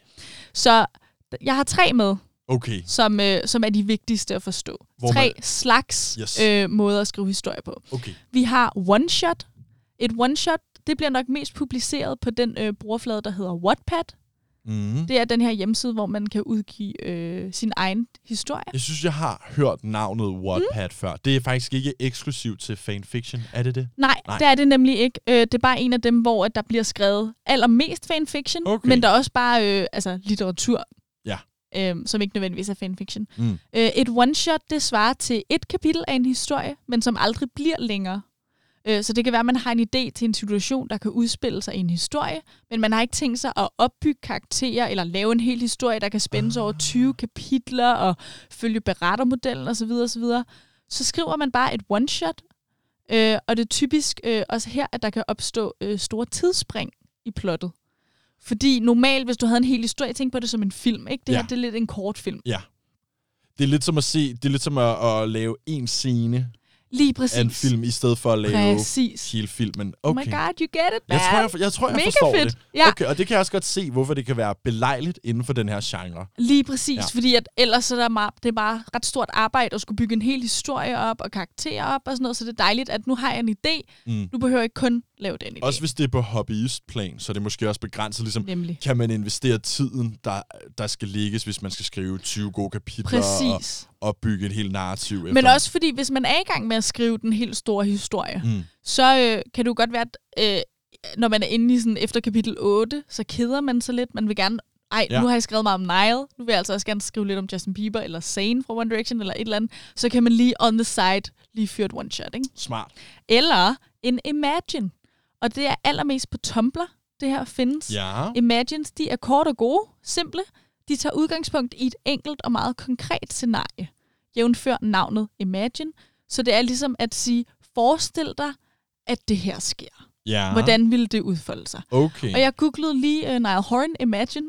Så jeg har tre med, Okay. som, øh, som er de vigtigste at forstå. Hvor tre man- slags Yes. øh, måder at skrive historie på. Okay. Vi har one-shot. Et one-shot, det bliver nok mest publiceret på den øh, brugerflade, der hedder Wattpad. Mm. Det er den her hjemmeside, hvor man kan udgive øh, sin egen historie. Jeg synes, jeg har hørt navnet Wattpad mm. før. Det er faktisk ikke eksklusivt til fanfiction, er det det? Nej, Nej. Det er det nemlig ikke. Øh, det er bare en af dem, hvor at der bliver skrevet allermest fanfiction, Okay. men der er også bare øh, altså, litteratur. Øh, som ikke nødvendigvis er fanfiction. Mm. Øh, et one-shot, det svarer til et kapitel af en historie, men som aldrig bliver længere. Øh, så det kan være, at man har en idé til en situation, der kan udspille sig i en historie, men man har ikke tænkt sig at opbygge karakterer eller lave en hel historie, der kan spændes over 20 kapitler og følge berettermodellen osv. osv. Så skriver man bare et one-shot, øh, og det er typisk øh, også her, at der kan opstå øh, store tidsspring i plottet. Fordi normalt, hvis du havde en hel historie, tænk på det som en film, ikke? Det Ja. her det er lidt en kortfilm. Ja. Det er lidt som at se, det er lidt som at, at lave en scene Lige præcis. af en film, i stedet for at lave Præcis. hele filmen. Oh Okay. my god, you get it, man. jeg tror, jeg, jeg, tror, jeg Mega forstår fedt. det. Ja. Okay, og det kan jeg også godt se, hvorfor det kan være belejligt inden for den her genre. Lige præcis, Ja. fordi at ellers er der meget, det er bare ret stort arbejde at skulle bygge en hel historie op og karakterer op og sådan noget, så det er dejligt, at nu har jeg en idé. Mm. Nu behøver jeg ikke kun lave den idé. Også hvis det er på hobbyistplan, så er det måske også begrænset, ligesom Nemlig. kan man investere tiden, der, der skal ligges, hvis man skal skrive 20 gode kapitler Præcis. og opbygge et helt narrativ. Men efter- også fordi, hvis man er i gang med at skrive den helt store historie, Mm. så øh, kan det jo godt være, at øh, når man er inde i sådan efter kapitel 8, så keder man sig lidt. Man vil gerne, ej, Ja. ja. nu har jeg skrevet meget om Nile, nu vil jeg altså også gerne skrive lidt om Justin Bieber, eller Zayn fra One Direction, eller et eller andet. Så kan man lige on the side lige fyre et one-shot, ikke? Smart. Eller en Imagine. Og det er allermest på Tumblr, det her findes. Ja. Imagines, de er kort og gode, simple. De tager udgangspunkt i et enkelt og meget konkret scenarie, jævnfør navnet Imagine. Så det er ligesom at sige, forestil dig, at det her sker. ja. Hvordan ville det udfolde sig? Okay. Og jeg googlede lige uh, Niall Horan Imagine,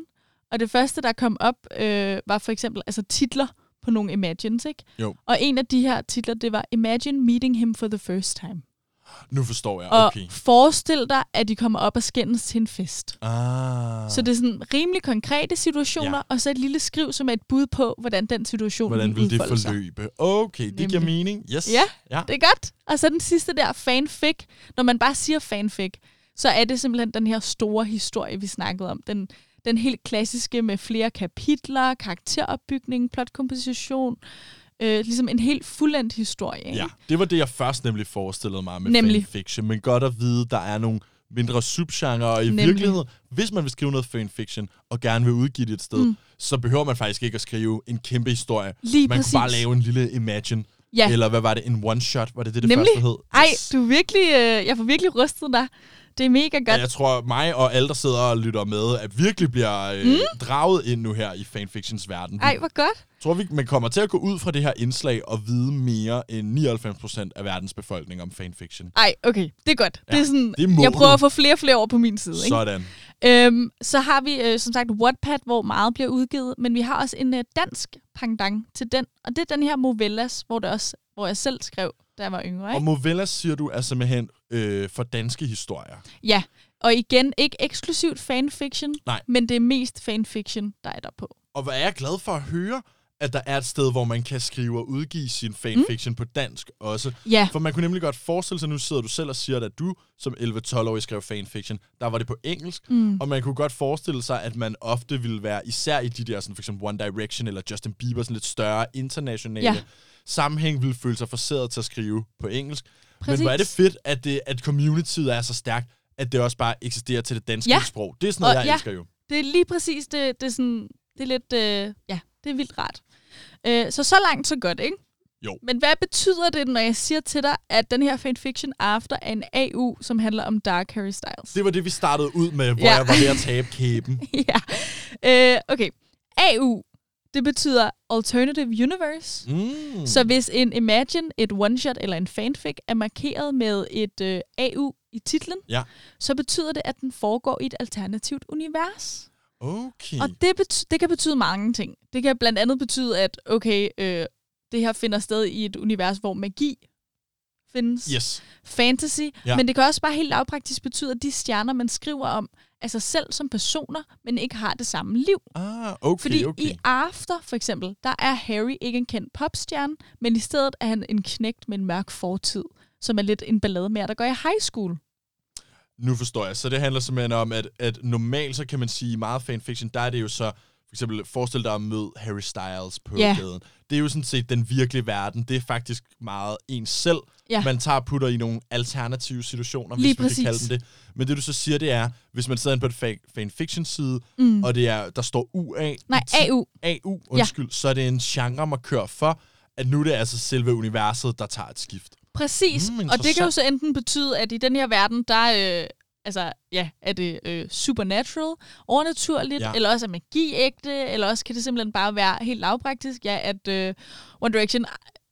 og det første, der kom op, øh, var for eksempel altså titler på nogle Imagines, ikke? Jo. Og en af de her titler, det var Imagine Meeting Him for the First Time. Nu forstår jeg. Og Okay. forestil dig, at de kommer op og skændes til en fest. Ah. Så det er sådan rimelig konkrete situationer, Ja. og så et lille skriv, som er et bud på, hvordan den situation Hvordan vil det udfolde sig. forløbe? Okay, det giver Nemlig. mening. Yes. Ja, ja. Det er godt. Og så den sidste der, fanfic. Når man bare siger fanfic, så er det simpelthen den her store historie, vi snakkede om. Den, den helt klassiske med flere kapitler, karakteropbygning, plotkomposition. Øh, ligesom en helt fuldendt historie. Ikke? Ja, det var det, jeg først nemlig forestillede mig med Nemlig. fanfiction. Men godt at vide, der er nogle mindre subgenre, og i Nemlig. virkeligheden, hvis man vil skrive noget fanfiction, og gerne vil udgive det et sted, mm. så behøver man faktisk ikke at skrive en kæmpe historie. Lige man præcis. kunne bare lave en lille Imagine, Ja. eller hvad var det, en one-shot, var det det, det Nemlig. første hed? Ej, du virkelig, øh, jeg får virkelig rystet dig. Det er mega Ja, godt. jeg tror, mig og alle, der sidder og lytter med, at virkelig bliver øh, mm. draget ind nu her i fanfictions verden. Ej, hvor godt. Jeg tror, vi, man kommer til at gå ud fra det her indslag og vide mere end 99% af verdens befolkning om fanfiction. Ej, okay, det er godt. Ja, det er sådan, det jeg prøver at få flere og flere over på min side. Ikke? Sådan. Øhm, så har vi øh, som sagt Wattpad, hvor meget bliver udgivet, men vi har også en øh, dansk pendant til den, og det er den her Movellas, hvor, det også, hvor jeg selv skrev, da jeg var yngre. Og Ikke? Movellas, siger du, er simpelthen øh, for danske historier. Ja, og igen, ikke eksklusivt fanfiction, Nej. men det er mest fanfiction, der er der på. Og hvor er jeg glad for at høre, at der er et sted, hvor man kan skrive og udgive sin fanfiction mm. på dansk også. Ja, For man kunne nemlig godt forestille sig, nu sidder du selv og siger, at du som 11-12-årig skrev fanfiction, der var det på engelsk, mm. og man kunne godt forestille sig, at man ofte ville være, især i de der, sådan for eksempel One Direction eller Justin Bieber, sådan lidt større internationale Ja. Sammenhæng, ville føle sig forseret til at skrive på engelsk. Præcis. Men hvor er det fedt, at, det, at communityet er så stærkt, at det også bare eksisterer til det danske Ja. sprog. Det er sådan noget, Og jeg ja. elsker jo. det er lige præcis, det, det er sådan, det er lidt, øh, ja, det er vildt rart. Øh, så så langt, så godt, ikke? Jo. Men hvad betyder det, når jeg siger til dig, at den her fanfiction after er en AU, som handler om Dark Harry Styles? Det var det, vi startede ud med, hvor Ja. jeg var ved at tabe kæben. ja. Øh, okay. AU, det betyder Alternative Universe. Mm. Så hvis en Imagine, et one-shot eller en fanfic er markeret med et øh, AU i titlen, Ja. så betyder det, at den foregår i et alternativt univers. Okay. Og det, bety- det kan betyde mange ting. Det kan blandt andet betyde, at okay, øh, det her finder sted i et univers, hvor magi findes. Yes. Fantasy. Ja. Men det kan også bare helt lavpraktisk betyde, at de stjerner, man skriver om, sig selv som personer, men ikke har det samme liv. Ah, okay, Fordi okay. i After, for eksempel, der er Harry ikke en kendt popstjerne, men i stedet er han en knægt med en mørk fortid, som er lidt en ballade med, der går i high school. Nu forstår jeg. Så det handler simpelthen om, at, at normalt, så kan man sige, meget fanfiction, der er det jo så, for eksempel, forestil dig at møde Harry Styles på Ja. gaden. Det er jo sådan set den virkelige verden. Det er faktisk meget ens selv. Ja. Man tager og putter i nogle alternative situationer, Lige hvis man kan kalde præcis. dem det. Men det du så siger, det er, hvis man sidder inde på fa- fanfiction-side, mm. og det er, der står UA, Nej, AU. AU, undskyld, ja. så er det en genre-markør for, at nu er det altså selve universet, der tager et skift. Præcis, Mm, og det kan jo så enten betyde, at i den her verden, der øh, altså, ja, er det øh, supernatural, overnaturligt, Ja. eller også er magi ægte, eller også kan det simpelthen bare være helt lavpraktisk, ja, at øh, One Direction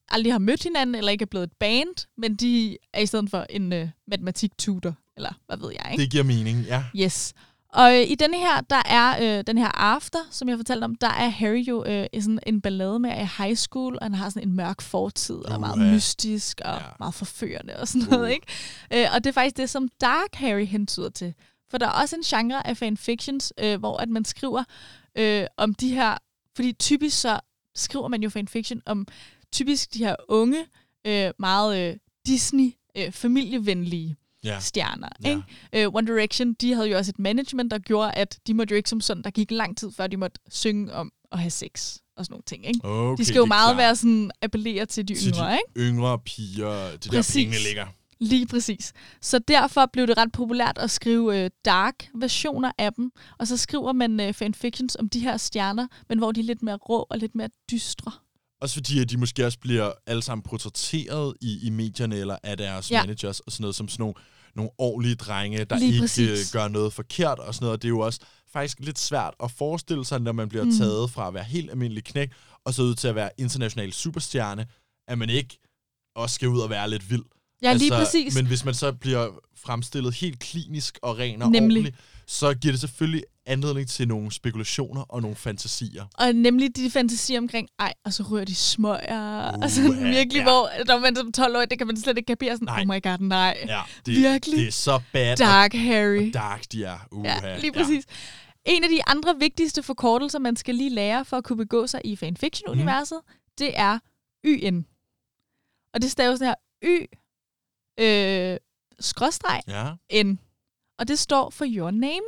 aldrig har mødt hinanden, eller ikke er blevet et band, men de er i stedet for en øh, matematik-tutor, eller hvad ved jeg, ikke? Det giver mening, ja. Yes. Og øh, i denne her, der er øh, den her after, som jeg fortalte om, der er Harry jo øh, i sådan en ballade med i high school, og han har sådan en mørk fortid, og er meget Uha. mystisk og ja. meget forførende og sådan noget, Uh. ikke? Øh, og det er faktisk det, som Dark Harry hentyder til. For der er også en genre af fanfictions, øh, hvor at man skriver øh, om de her, fordi typisk så skriver man jo fanfiction om typisk de her unge, øh, meget øh, Disney, øh, familievenlige Ja. stjerner. Ja. Ikke? Uh, One Direction, de havde jo også et management, der gjorde, at de måtte jo ikke som sådan, der gik lang tid, før de måtte synge om at have sex og sådan nogle ting. Ikke? Okay, de skal jo meget klart. være sådan, appellere til de til yngre, de ikke? yngre piger, det der Præcis. pengene ligger. Lige præcis. Så derfor blev det ret populært at skrive øh, dark versioner af dem, og så skriver man øh, fanfictions om de her stjerner, men hvor de er lidt mere rå og lidt mere dystre. Også fordi, at de måske også bliver alle sammen portrætteret i, i medierne eller af deres ja. Managers og sådan noget, som sådan nogle, nogle ordentlige drenge, der Lige ikke præcis. øh, gør noget forkert og sådan noget. Og det er jo også faktisk lidt svært at forestille sig, når man bliver mm. taget fra at være helt almindelig knæk, og så ud til at være international superstjerne, at man ikke også skal ud og være lidt vild. Ja, altså, lige præcis. Men hvis man så bliver fremstillet helt klinisk og ren og Nemlig. ordentligt, så giver det selvfølgelig anledning til nogle spekulationer og nogle fantasier. Og nemlig de fantasier omkring, ej, og så rører de smøger, uh, og sådan Uha, virkelig, ja. ja. hvor når man som 12 år, det kan man slet ikke kapere, sådan, Nej. oh my god, nej. Ja, det, Virkelig? det er så bad Dark Harry. og dark, de er. Uh, Ja, lige præcis. En af de andre vigtigste forkortelser, man skal lige lære for at kunne begå sig i fanfiction-universet, mm. det er YN. Og det staves sådan her Y, øh, skråstreg, Ja. ja. N. Og det står for your name.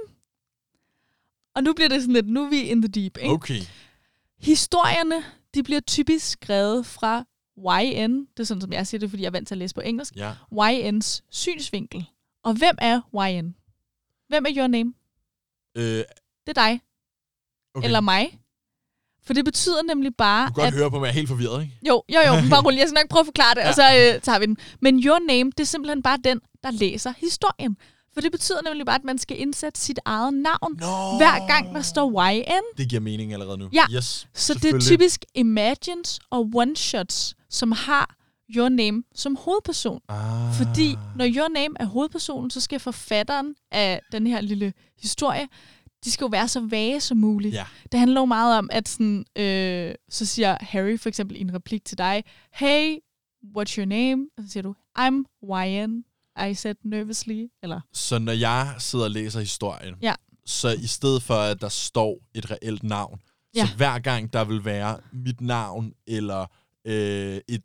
Og nu bliver det sådan lidt, nu er vi in the deep, ikke? Okay. Historierne, de bliver typisk skrevet fra YN, det er sådan, som jeg siger det, fordi jeg er vant til at læse på engelsk, Ja. YN's synsvinkel. Og hvem er YN? Hvem er your name? Øh, Det er dig. okay. Eller mig. For det betyder nemlig bare, du kan godt at... høre på mig, jeg er helt forvirret, ikke? Jo, jo, jo, bare rolig. Jeg skal nok prøve at forklare det, ja. og så øh, tager vi den. Men your name, det er simpelthen bare den, der læser historien. For det betyder nemlig bare, at man skal indsætte sit eget navn, Nå. hver gang der står YN. Det giver mening allerede nu. Ja, yes, Så det er typisk Imagines og One-Shots, som har Your Name som hovedperson. Ah. Fordi når Your Name er hovedpersonen, så skal forfatteren af den her lille historie, de skal jo være så vage som muligt. Ja. Det handler jo meget om, at sådan, øh, så siger Harry for eksempel i en replik til dig, Hey, what's your name? Og så siger du, I'm Ryan. I said nervously. Eller, Så når jeg sidder og læser historien, Ja. så i stedet for, at der står et reelt navn, Ja. så hver gang der vil være mit navn, eller øh, et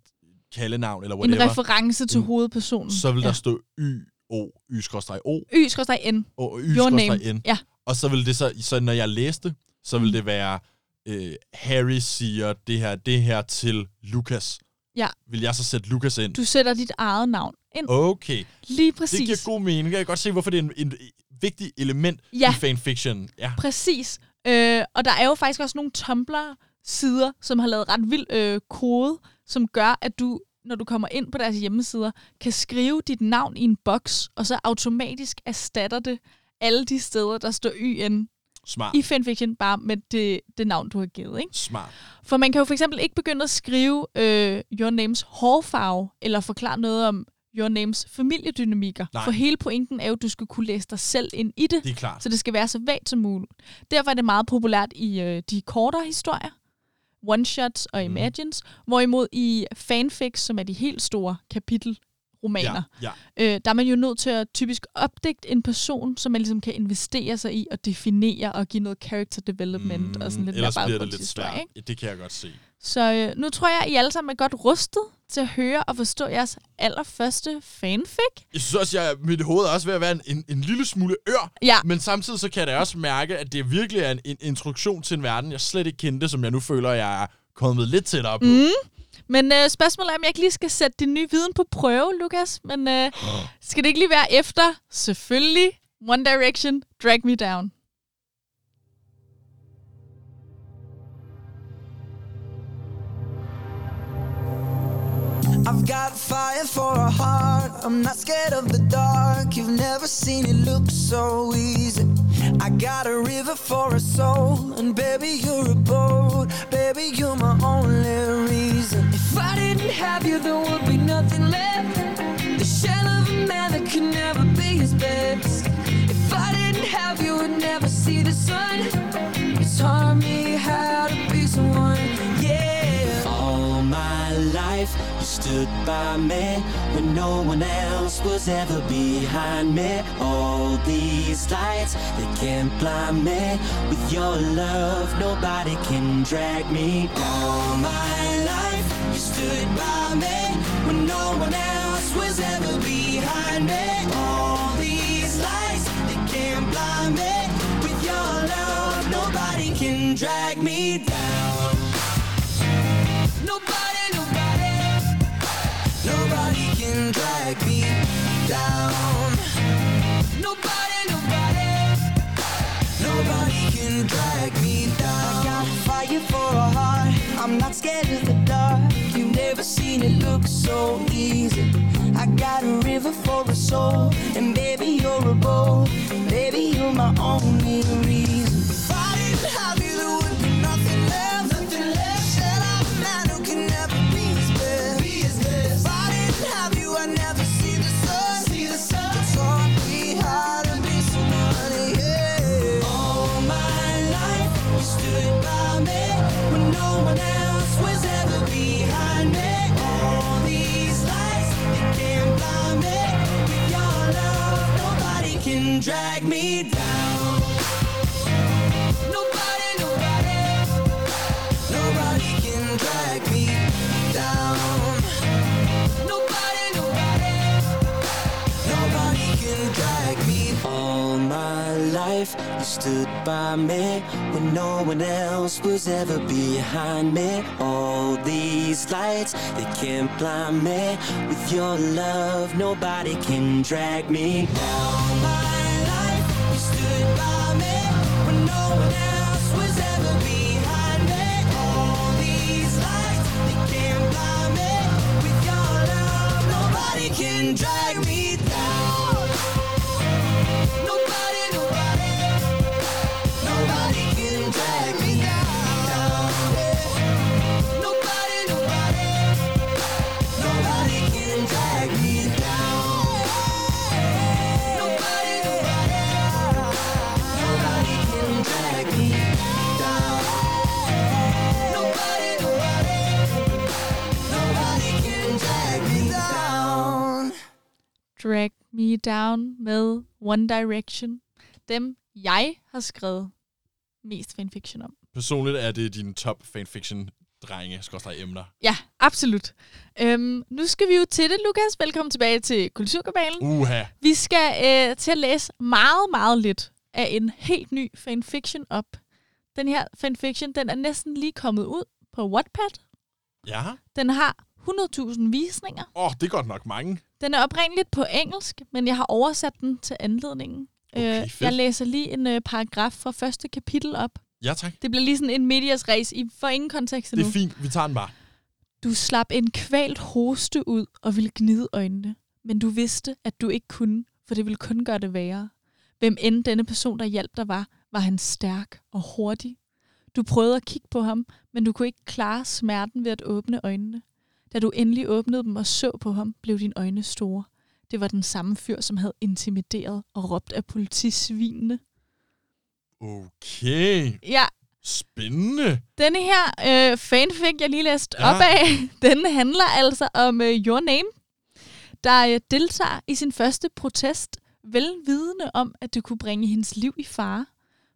kaldenavn, eller en whatever, reference til Mm. hovedpersonen. så vil der ja. stå Y, O, Y-O, Y skal N. og. Y-N. Ja. Og så vil det så, så når jeg læste, så vil Mm. det være, øh, Harry siger det her, det her til Lukas. Ja. Vil jeg så sætte Lukas ind? Du sætter dit eget navn ind. Okay, Lige det præcis. giver god mening. Jeg kan godt se, hvorfor det er en, en vigtig element Ja. i fanfiction. Ja. Præcis. Øh, og der er jo faktisk også nogle Tumblr-sider, som har lavet ret vild øh, kode, som gør, at du, når du kommer ind på deres hjemmesider, kan skrive dit navn i en boks, og så automatisk erstatter det alle de steder, der står YN Smart. i fanfiction, bare med det, det navn, du har givet. Ikke? Smart. For man kan jo for eksempel ikke begynde at skrive øh, Your Names hårfarve, eller forklare noget om Your Names familiedynamikker. Nej. For hele pointen er jo, at du skal kunne læse dig selv ind i det. Det er klart. Så det skal være så vagt som muligt. Derfor er det meget populært i øh, de kortere historier, one-shots og Mhm. imagines, hvorimod i fanfics, som er de helt store kapitelromaner, Ja, ja. øh, der er man jo nødt til at typisk opdigte en person, som man ligesom kan investere sig i og definere og give noget character development og sådan lidt Mm, Ellers mere bliver det lidt svært. ikke? Det kan jeg godt se. Så øh, nu tror jeg, I alle sammen er godt rustet til at høre og forstå jeres allerførste fanfic. Jeg synes også, at mit hoved er også ved at være en, en, en lille smule ør. Ja. Men samtidig så kan jeg også mærke, at det virkelig er en, en introduktion til en verden, jeg slet ikke kendte, som jeg nu føler, jeg er kommet lidt tættere på. Mm. Men øh, spørgsmålet er, om jeg ikke lige skal sætte din nye viden på prøve, Lukas. Men øh, skal det ikke lige være efter? Selvfølgelig. One Direction, Drag Me Down. I've got fire for a heart. I'm not scared of the dark. You've never seen it look so easy. I got a river for a soul, and baby, you're a boat. Baby, you're my only reason. If I didn't have you, there would be nothing left. The shell of a man that could never be his best. If I didn't have you, I'd never see the sun. You taught me how to be someone. Life, you stood by me when no one else was ever behind me. All these lights, they can't blind me. With your love, nobody can drag me down. All my life, you stood by me when no one else was ever behind me. All these lights, they can't blind me. With your love, nobody can drag me down. Nobody, drag me down. Nobody, nobody, nobody can drag me down. I got fire for a heart. I'm not scared of the dark. You've never seen it look so easy. I got a river for a soul, and baby you're a boat. Baby you're my only reason. If I drag me down. Nobody, nobody, nobody can drag me down. Nobody, nobody, nobody can drag me All my life, you stood by me when no one else was ever behind me. All these lights, they can't blind me. With your love, nobody can drag me down. Drag Me Down med One Direction. Dem, jeg har skrevet mest fanfiction om. Personligt er det din top fanfiction drenge, skorstræk emner. Ja, absolut. Øhm, nu skal vi jo til det, Lukas. Velkommen tilbage til Kulturkabalen. Uha. Vi skal øh, til at læse meget, meget lidt af en helt ny fanfiction op. Den her fanfiction, den er næsten lige kommet ud på Wattpad. Ja. Den har 100.000 visninger. Åh, oh, det er godt nok mange. Den er oprindeligt på engelsk, men jeg har oversat den til anledningen. Okay, Øh, fedt. jeg læser lige en øh, paragraf fra første kapitel op. Ja, tak. Det bliver lige sådan en medias race. I får ingen kontekst Det endnu. er fint. Vi tager den bare. Du slap en kvalt hoste ud og ville gnide øjnene. Men du vidste, at du ikke kunne, for det ville kun gøre det værre. Hvem end denne person, der hjalp dig var, var han stærk og hurtig. Du prøvede at kigge på ham, men du kunne ikke klare smerten ved at åbne øjnene. Da du endelig åbnede dem og så på ham, blev dine øjne store. Det var den samme fyr, som havde intimideret og råbt af politisvinene. Okay. Ja, Spændende. Denne her øh, fanfic, jeg lige læste Ja. op af, den handler altså om øh, Your Name, der øh, deltager i sin første protest, velvidende om, at det kunne bringe hendes liv i fare.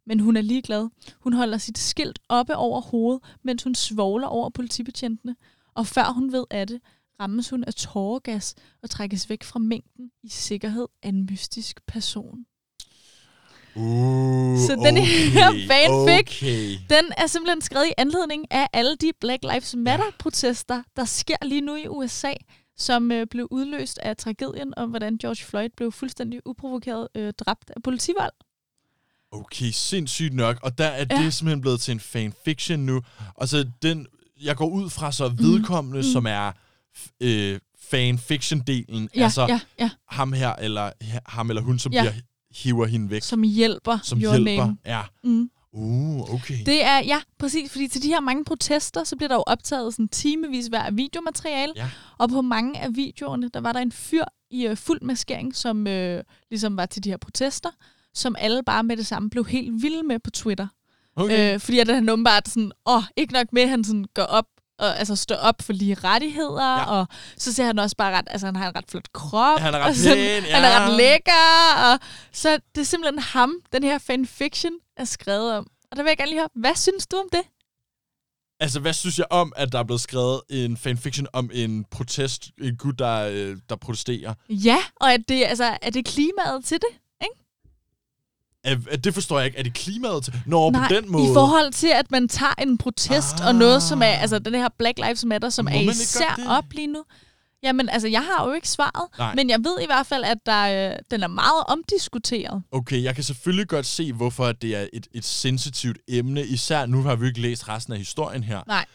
Men hun er ligeglad. Hun holder sit skilt oppe over hovedet, mens hun svogler over politibetjentene. Og før hun ved af det, rammes hun af tåregas og trækkes væk fra mængden i sikkerhed af en mystisk person. Uh, Så den her fanfic, Okay. Den er simpelthen skrevet i anledning af alle de Black Lives Matter-protester, der sker lige nu i USA, som øh, blev udløst af tragedien om, hvordan George Floyd blev fuldstændig uprovokeret øh, dræbt af politivold. Okay, sindssygt nok. Og der er Ja. det simpelthen blevet til en fanfiction nu. Og så den, jeg går ud fra så vedkommende, mm. som er f- øh, fanfiction-delen. Ja, altså ja, ja. ham her, eller ham eller hun, som Ja. bliver hiver hende væk. Som hjælper som Your hjælper. Name. Ja. Mm. Uh, okay. Det er, ja, præcis, fordi til de her mange protester, så bliver der jo optaget sådan timevis hver af videomateriale, Ja. og på mange af videoerne, der var der en fyr i øh, fuld maskering, som øh, ligesom var til de her protester, som alle bare med det samme blev helt vilde med på Twitter. Okay. Øh, fordi at han åbenbart sådan, åh, ikke nok med, at han sådan går op og altså står op for lige rettigheder, Ja. ja. og så ser han også bare ret, altså han har en ret flot krop. Han er ret sådan, pæn, Han er ja. ret lækker, og så det er simpelthen ham, den her fanfiction er skrevet om. Og der vil jeg gerne lige høre, hvad synes du om det? Altså, hvad synes jeg om, at der er blevet skrevet en fanfiction om en protest, en gut, der, øh, der protesterer? Ja, og at det, altså, er det klimaet til det? Er, er, det forstår jeg ikke. Er det klimaet til? Nå, Nej, på den måde. i forhold til, at man tager en protest ah. og noget, som er, altså den her Black Lives Matter, som Må er især op lige nu. Jamen, altså, jeg har jo ikke svaret, Nej. men jeg ved i hvert fald, at der, øh, den er meget omdiskuteret. Okay, jeg kan selvfølgelig godt se, hvorfor det er et, et sensitivt emne. Især nu har vi jo ikke læst resten af historien her. Nej.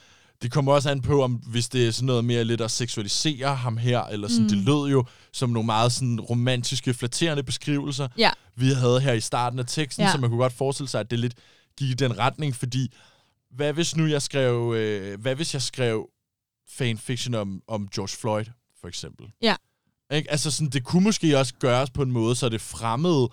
Det kommer også an på, om hvis det er sådan noget mere lidt at seksualisere ham her, eller sådan, mm. det lød jo som nogle meget sådan romantiske, flatterende beskrivelser, Ja. vi havde her i starten af teksten, Ja. så man kunne godt forestille sig, at det lidt gik i den retning, fordi hvad hvis nu jeg skrev, øh, hvad hvis jeg skrev fanfiction om, om George Floyd, for eksempel? Ja. Ikke? Altså sådan, det kunne måske også gøres på en måde, så det fremmede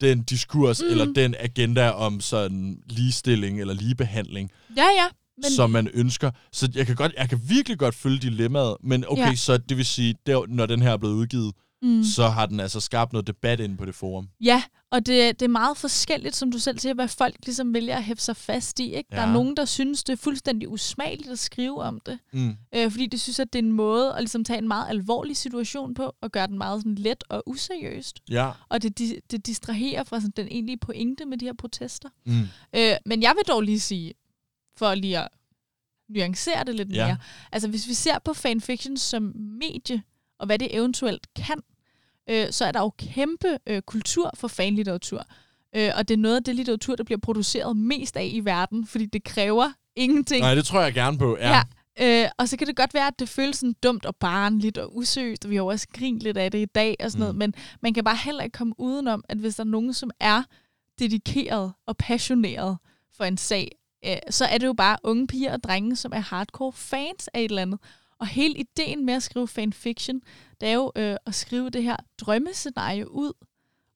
den diskurs, mm. eller den agenda om sådan ligestilling eller ligebehandling, Ja, ja. Men... Som man ønsker. Så jeg kan, godt, jeg kan virkelig godt følge dilemmaet, men okay, ja. Så det vil sige, der, når den her er blevet udgivet, mm, så har den altså skabt noget debat inde på det forum. ja, og det, det er meget forskelligt, som du selv siger, hvad folk ligesom vælger at hæfte sig fast i. Ikke? Der Ja. er nogen, der synes, det er fuldstændig usmageligt at skrive om det. Mm. Øh, fordi de synes, at det er en måde at ligesom tage en meget alvorlig situation på, og gøre den meget sådan let og useriøst. Ja. Og det, det distraherer fra sådan, den egentlige pointe med de her protester. Mm. Øh, men jeg vil dog lige sige, for lige at nuancere det lidt Ja. mere. Altså hvis vi ser på fanfiction som medie, og hvad det eventuelt kan, øh, så er der jo kæmpe øh, kultur for fanlitteratur. Øh, og det er noget af det litteratur, der bliver produceret mest af i verden, fordi det kræver ingenting. Nej, det tror jeg gerne på. Ja. Ja. Øh, og så kan det godt være, at det føles sådan dumt og barnligt og usøgt, og vi har jo også grint lidt af det i dag og sådan Mm. noget, men man kan bare heller ikke komme udenom, at hvis der er nogen, som er dedikeret og passioneret for en sag, øh, så er det jo bare unge piger og drenge, som er hardcore fans af et eller andet. Og hele ideen med at skrive fanfiction, det er jo øh, at skrive det her drømmescenarie ud,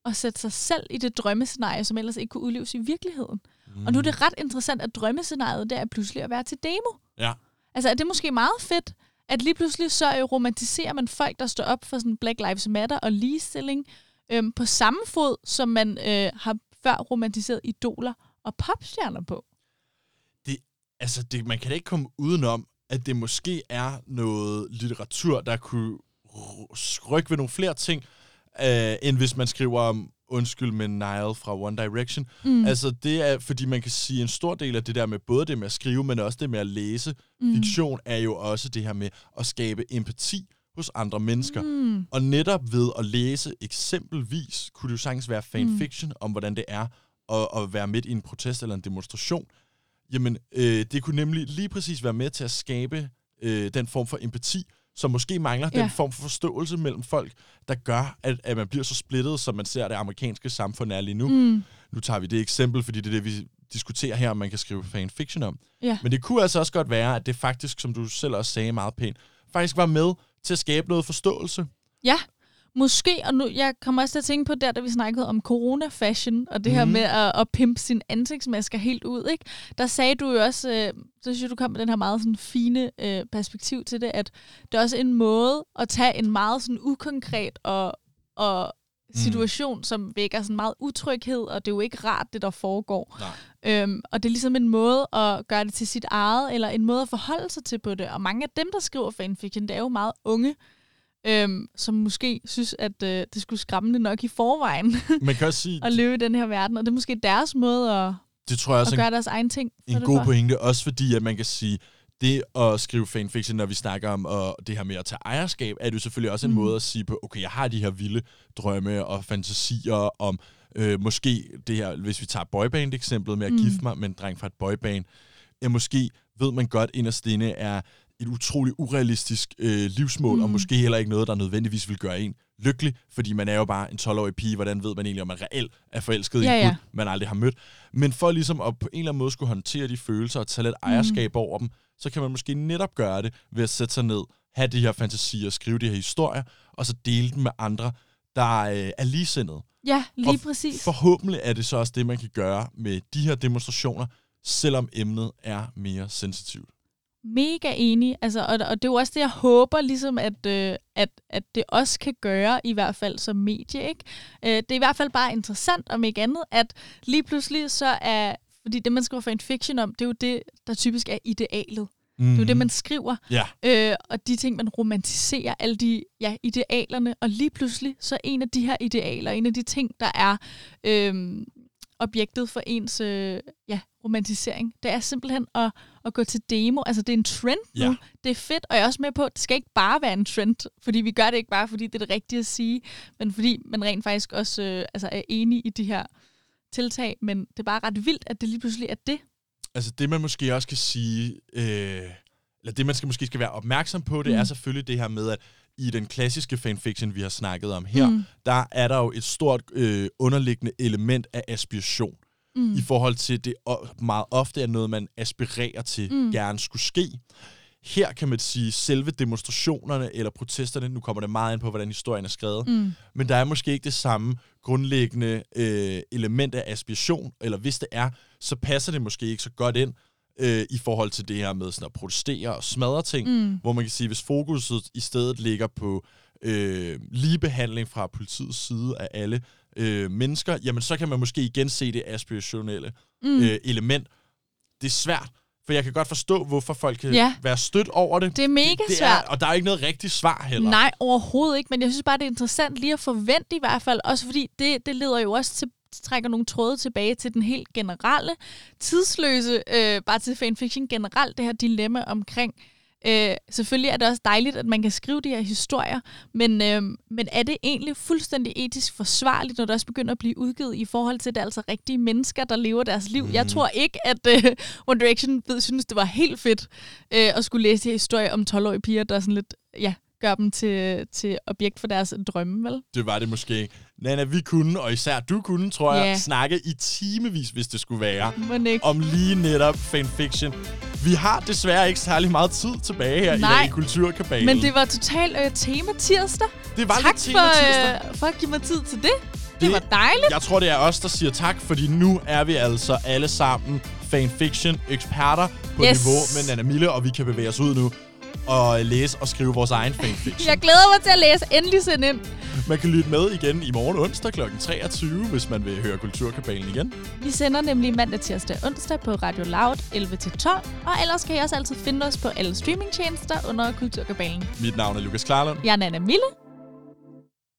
og sætte sig selv i det drømmescenarie, som ellers ikke kunne udleves i virkeligheden. Mm. Og nu er det ret interessant, at drømmescenariet der er pludselig at være til demo. Ja. Altså, er det måske meget fedt, at lige pludselig så øh, romantiserer man folk, der står op for sådan Black Lives Matter og ligestilling, øhm, på samme fod, som man øh, har før romantiseret idoler og popstjerner på. Altså det, man kan da ikke komme udenom, at det måske er noget litteratur, der kunne rykke ved nogle flere ting, øh, end hvis man skriver om Undskyld med Nile fra One Direction. Mm. Altså det er, fordi man kan sige, en stor del af det der med både det med at skrive, men også det med at læse mm. fiktion, er jo også det her med at skabe empati hos andre mennesker. Mm. Og netop ved at læse eksempelvis, kunne det jo sagtens være fanfiction mm. om, hvordan det er at, at være midt i en protest eller en demonstration. Jamen, øh, det kunne nemlig lige præcis være med til at skabe øh, den form for empati, som måske mangler ja. Den form for forståelse mellem folk, der gør, at, at man bliver så splittet, som man ser det amerikanske samfund er lige nu. Mm. Nu tager vi det eksempel, fordi det er det, vi diskuterer her, om man kan skrive fanfiction om. Ja. Men det kunne altså også godt være, at det faktisk, som du selv også sagde meget pænt, faktisk var med til at skabe noget forståelse. Ja, måske, og nu, jeg kommer også til at tænke på der, da vi snakkede om corona-fashion, og det mm. her med at, at pimpe sin ansigtsmasker helt ud, ikke? Der sagde du jo også, øh, så synes jeg, du kom med den her meget sådan fine øh, perspektiv til det, at det er også en måde at tage en meget sådan ukonkret og, og situation, mm. som vækker sådan meget utryghed, og det er jo ikke rart, det der foregår. Nej. Øhm, og det er ligesom en måde at gøre det til sit eget, eller en måde at forholde sig til på det. Og mange af dem, der skriver fanfiction, det er jo meget unge, øhm, som måske synes, at øh, det skulle skræmmende nok i forvejen Man kan også sige, at leve i den her verden. Og det er måske deres måde at, det tror jeg også at er en gøre deres egen ting. en god for. pointe, også fordi, at man kan sige, det at skrive fanfiction, når vi snakker om og det her med at tage ejerskab, er det jo selvfølgelig også en Mm. måde at sige på, okay, jeg har de her vilde drømme og fantasier om, øh, måske det her, hvis vi tager boyband-eksemplet med at Mm. gifte mig med en dreng fra et boyband, ja, måske ved man godt inderst inde er et utroligt urealistisk øh, livsmål, mm. og Mm. måske heller ikke noget, der nødvendigvis vil gøre en lykkelig, fordi man er jo bare en 12-årig pige, hvordan ved man egentlig, om man reelt er forelsket Ja, i en ja. gut, man aldrig har mødt. Men for ligesom at på en eller anden måde skulle håndtere de følelser og tage lidt ejerskab Mm. over dem, så kan man måske netop gøre det ved at sætte sig ned, have de her fantasier, skrive de her historier, og så dele dem med andre, der øh, er ligesindede. Ja, lige Og præcis. Forhåbentlig er det så også det, man kan gøre med de her demonstrationer, selvom emnet er mere sensitivt. Mega enig. Altså, og, og det er jo også det, jeg håber, ligesom, at, øh, at, at det også kan gøre, i hvert fald som medie. Ikke? Øh, det er i hvert fald bare interessant, om ikke andet, at lige pludselig så er... Fordi det, man skriver fanfiction om, det er jo det, der typisk er idealet. Mm. Det er jo det, man skriver. Ja, Øh, og de ting, man romantiserer, alle de ja, idealerne. Og lige pludselig, så er en af de her idealer, en af de ting, der er øh, objektet for ens øh, ja, romantisering, det er simpelthen at, at gå til demo. Altså, det er en trend nu. Ja. Det er fedt, og jeg er også med på, at det skal ikke bare være en trend, fordi vi gør det ikke bare, fordi det er det rigtige at sige, men fordi man rent faktisk også øh, altså er enig i de her tiltag. Men det er bare ret vildt, at det lige pludselig er det. altså det man måske også kan sige, øh, eller det man skal måske skal være opmærksom på, det mm. er selvfølgelig det her med, at i den klassiske fanfiction, vi har snakket om her, mm. Der er der jo et stort øh, underliggende element af aspiration. Mm. i forhold til det meget ofte er noget, man aspirerer til. Mm. gerne skulle ske. Her kan man sige, selve demonstrationerne eller protesterne, nu kommer det meget ind på, hvordan historien er skrevet, Mm. men der er måske ikke det samme grundlæggende øh, element af aspiration, eller hvis det er, så passer det måske ikke så godt ind øh, i forhold til det her med sådan at protestere og smadre ting, Mm. hvor man kan sige, hvis fokuset i stedet ligger på øh, ligebehandling fra politiets side af alle øh, mennesker, jamen så kan man måske igen se det aspirationelle mm. øh, element. Det er svært, for jeg kan godt forstå, hvorfor folk kan Ja. være stødt over det. Det er mega det svært. Er, og der er ikke noget rigtigt svar heller. Nej, overhovedet ikke, men jeg synes bare, det er interessant lige at forvente i hvert fald, også fordi det, det leder jo også til trækker nogle tråde tilbage til den helt generelle, tidsløse, øh, bare til fanfiction generelt, det her dilemma omkring, øh, selvfølgelig er det også dejligt, at man kan skrive de her historier, men, øh, men er det egentlig fuldstændig etisk forsvarligt, når det også begynder at blive udgivet i forhold til, at det er altså rigtige mennesker, der lever deres liv? Mm. Jeg tror ikke, at øh, One Direction ved, synes, det var helt fedt øh, at skulle læse de her historier om 12-årige piger, der sådan lidt, ja, gør dem til, til objekt for deres drømme, vel? Det var det måske. Nana, vi kunne, og især du kunne, tror jeg, Ja. snakke i timevis, hvis det skulle være, Men ikke. om lige netop fanfiction. Vi har desværre ikke særlig meget tid tilbage her Nej. i Kulturkabalen. Men det var totalt øh, tema tirsdag. det var tak lidt tema tirsdag. for, øh, for at give mig tid til det. Det, Det- var dejligt. Jeg tror, det er os, der siger tak, fordi nu er vi altså alle sammen fanfiction-eksperter på Yes. niveau med Nana Mille, og vi kan bevæge os ud nu at læse og skrive vores egen fanfiction. Jeg glæder mig til at læse. Endelig send ind. Man kan lytte med igen i morgen onsdag kl. 23, hvis man vil høre Kulturkabalen igen. Vi sender nemlig mandag, tirsdag og onsdag på Radio Loud 11-12. Og ellers kan I også altid finde os på alle streamingtjenester under Kulturkabalen. Mit navn er Lukas Klarlund. Jeg er Nana Mille.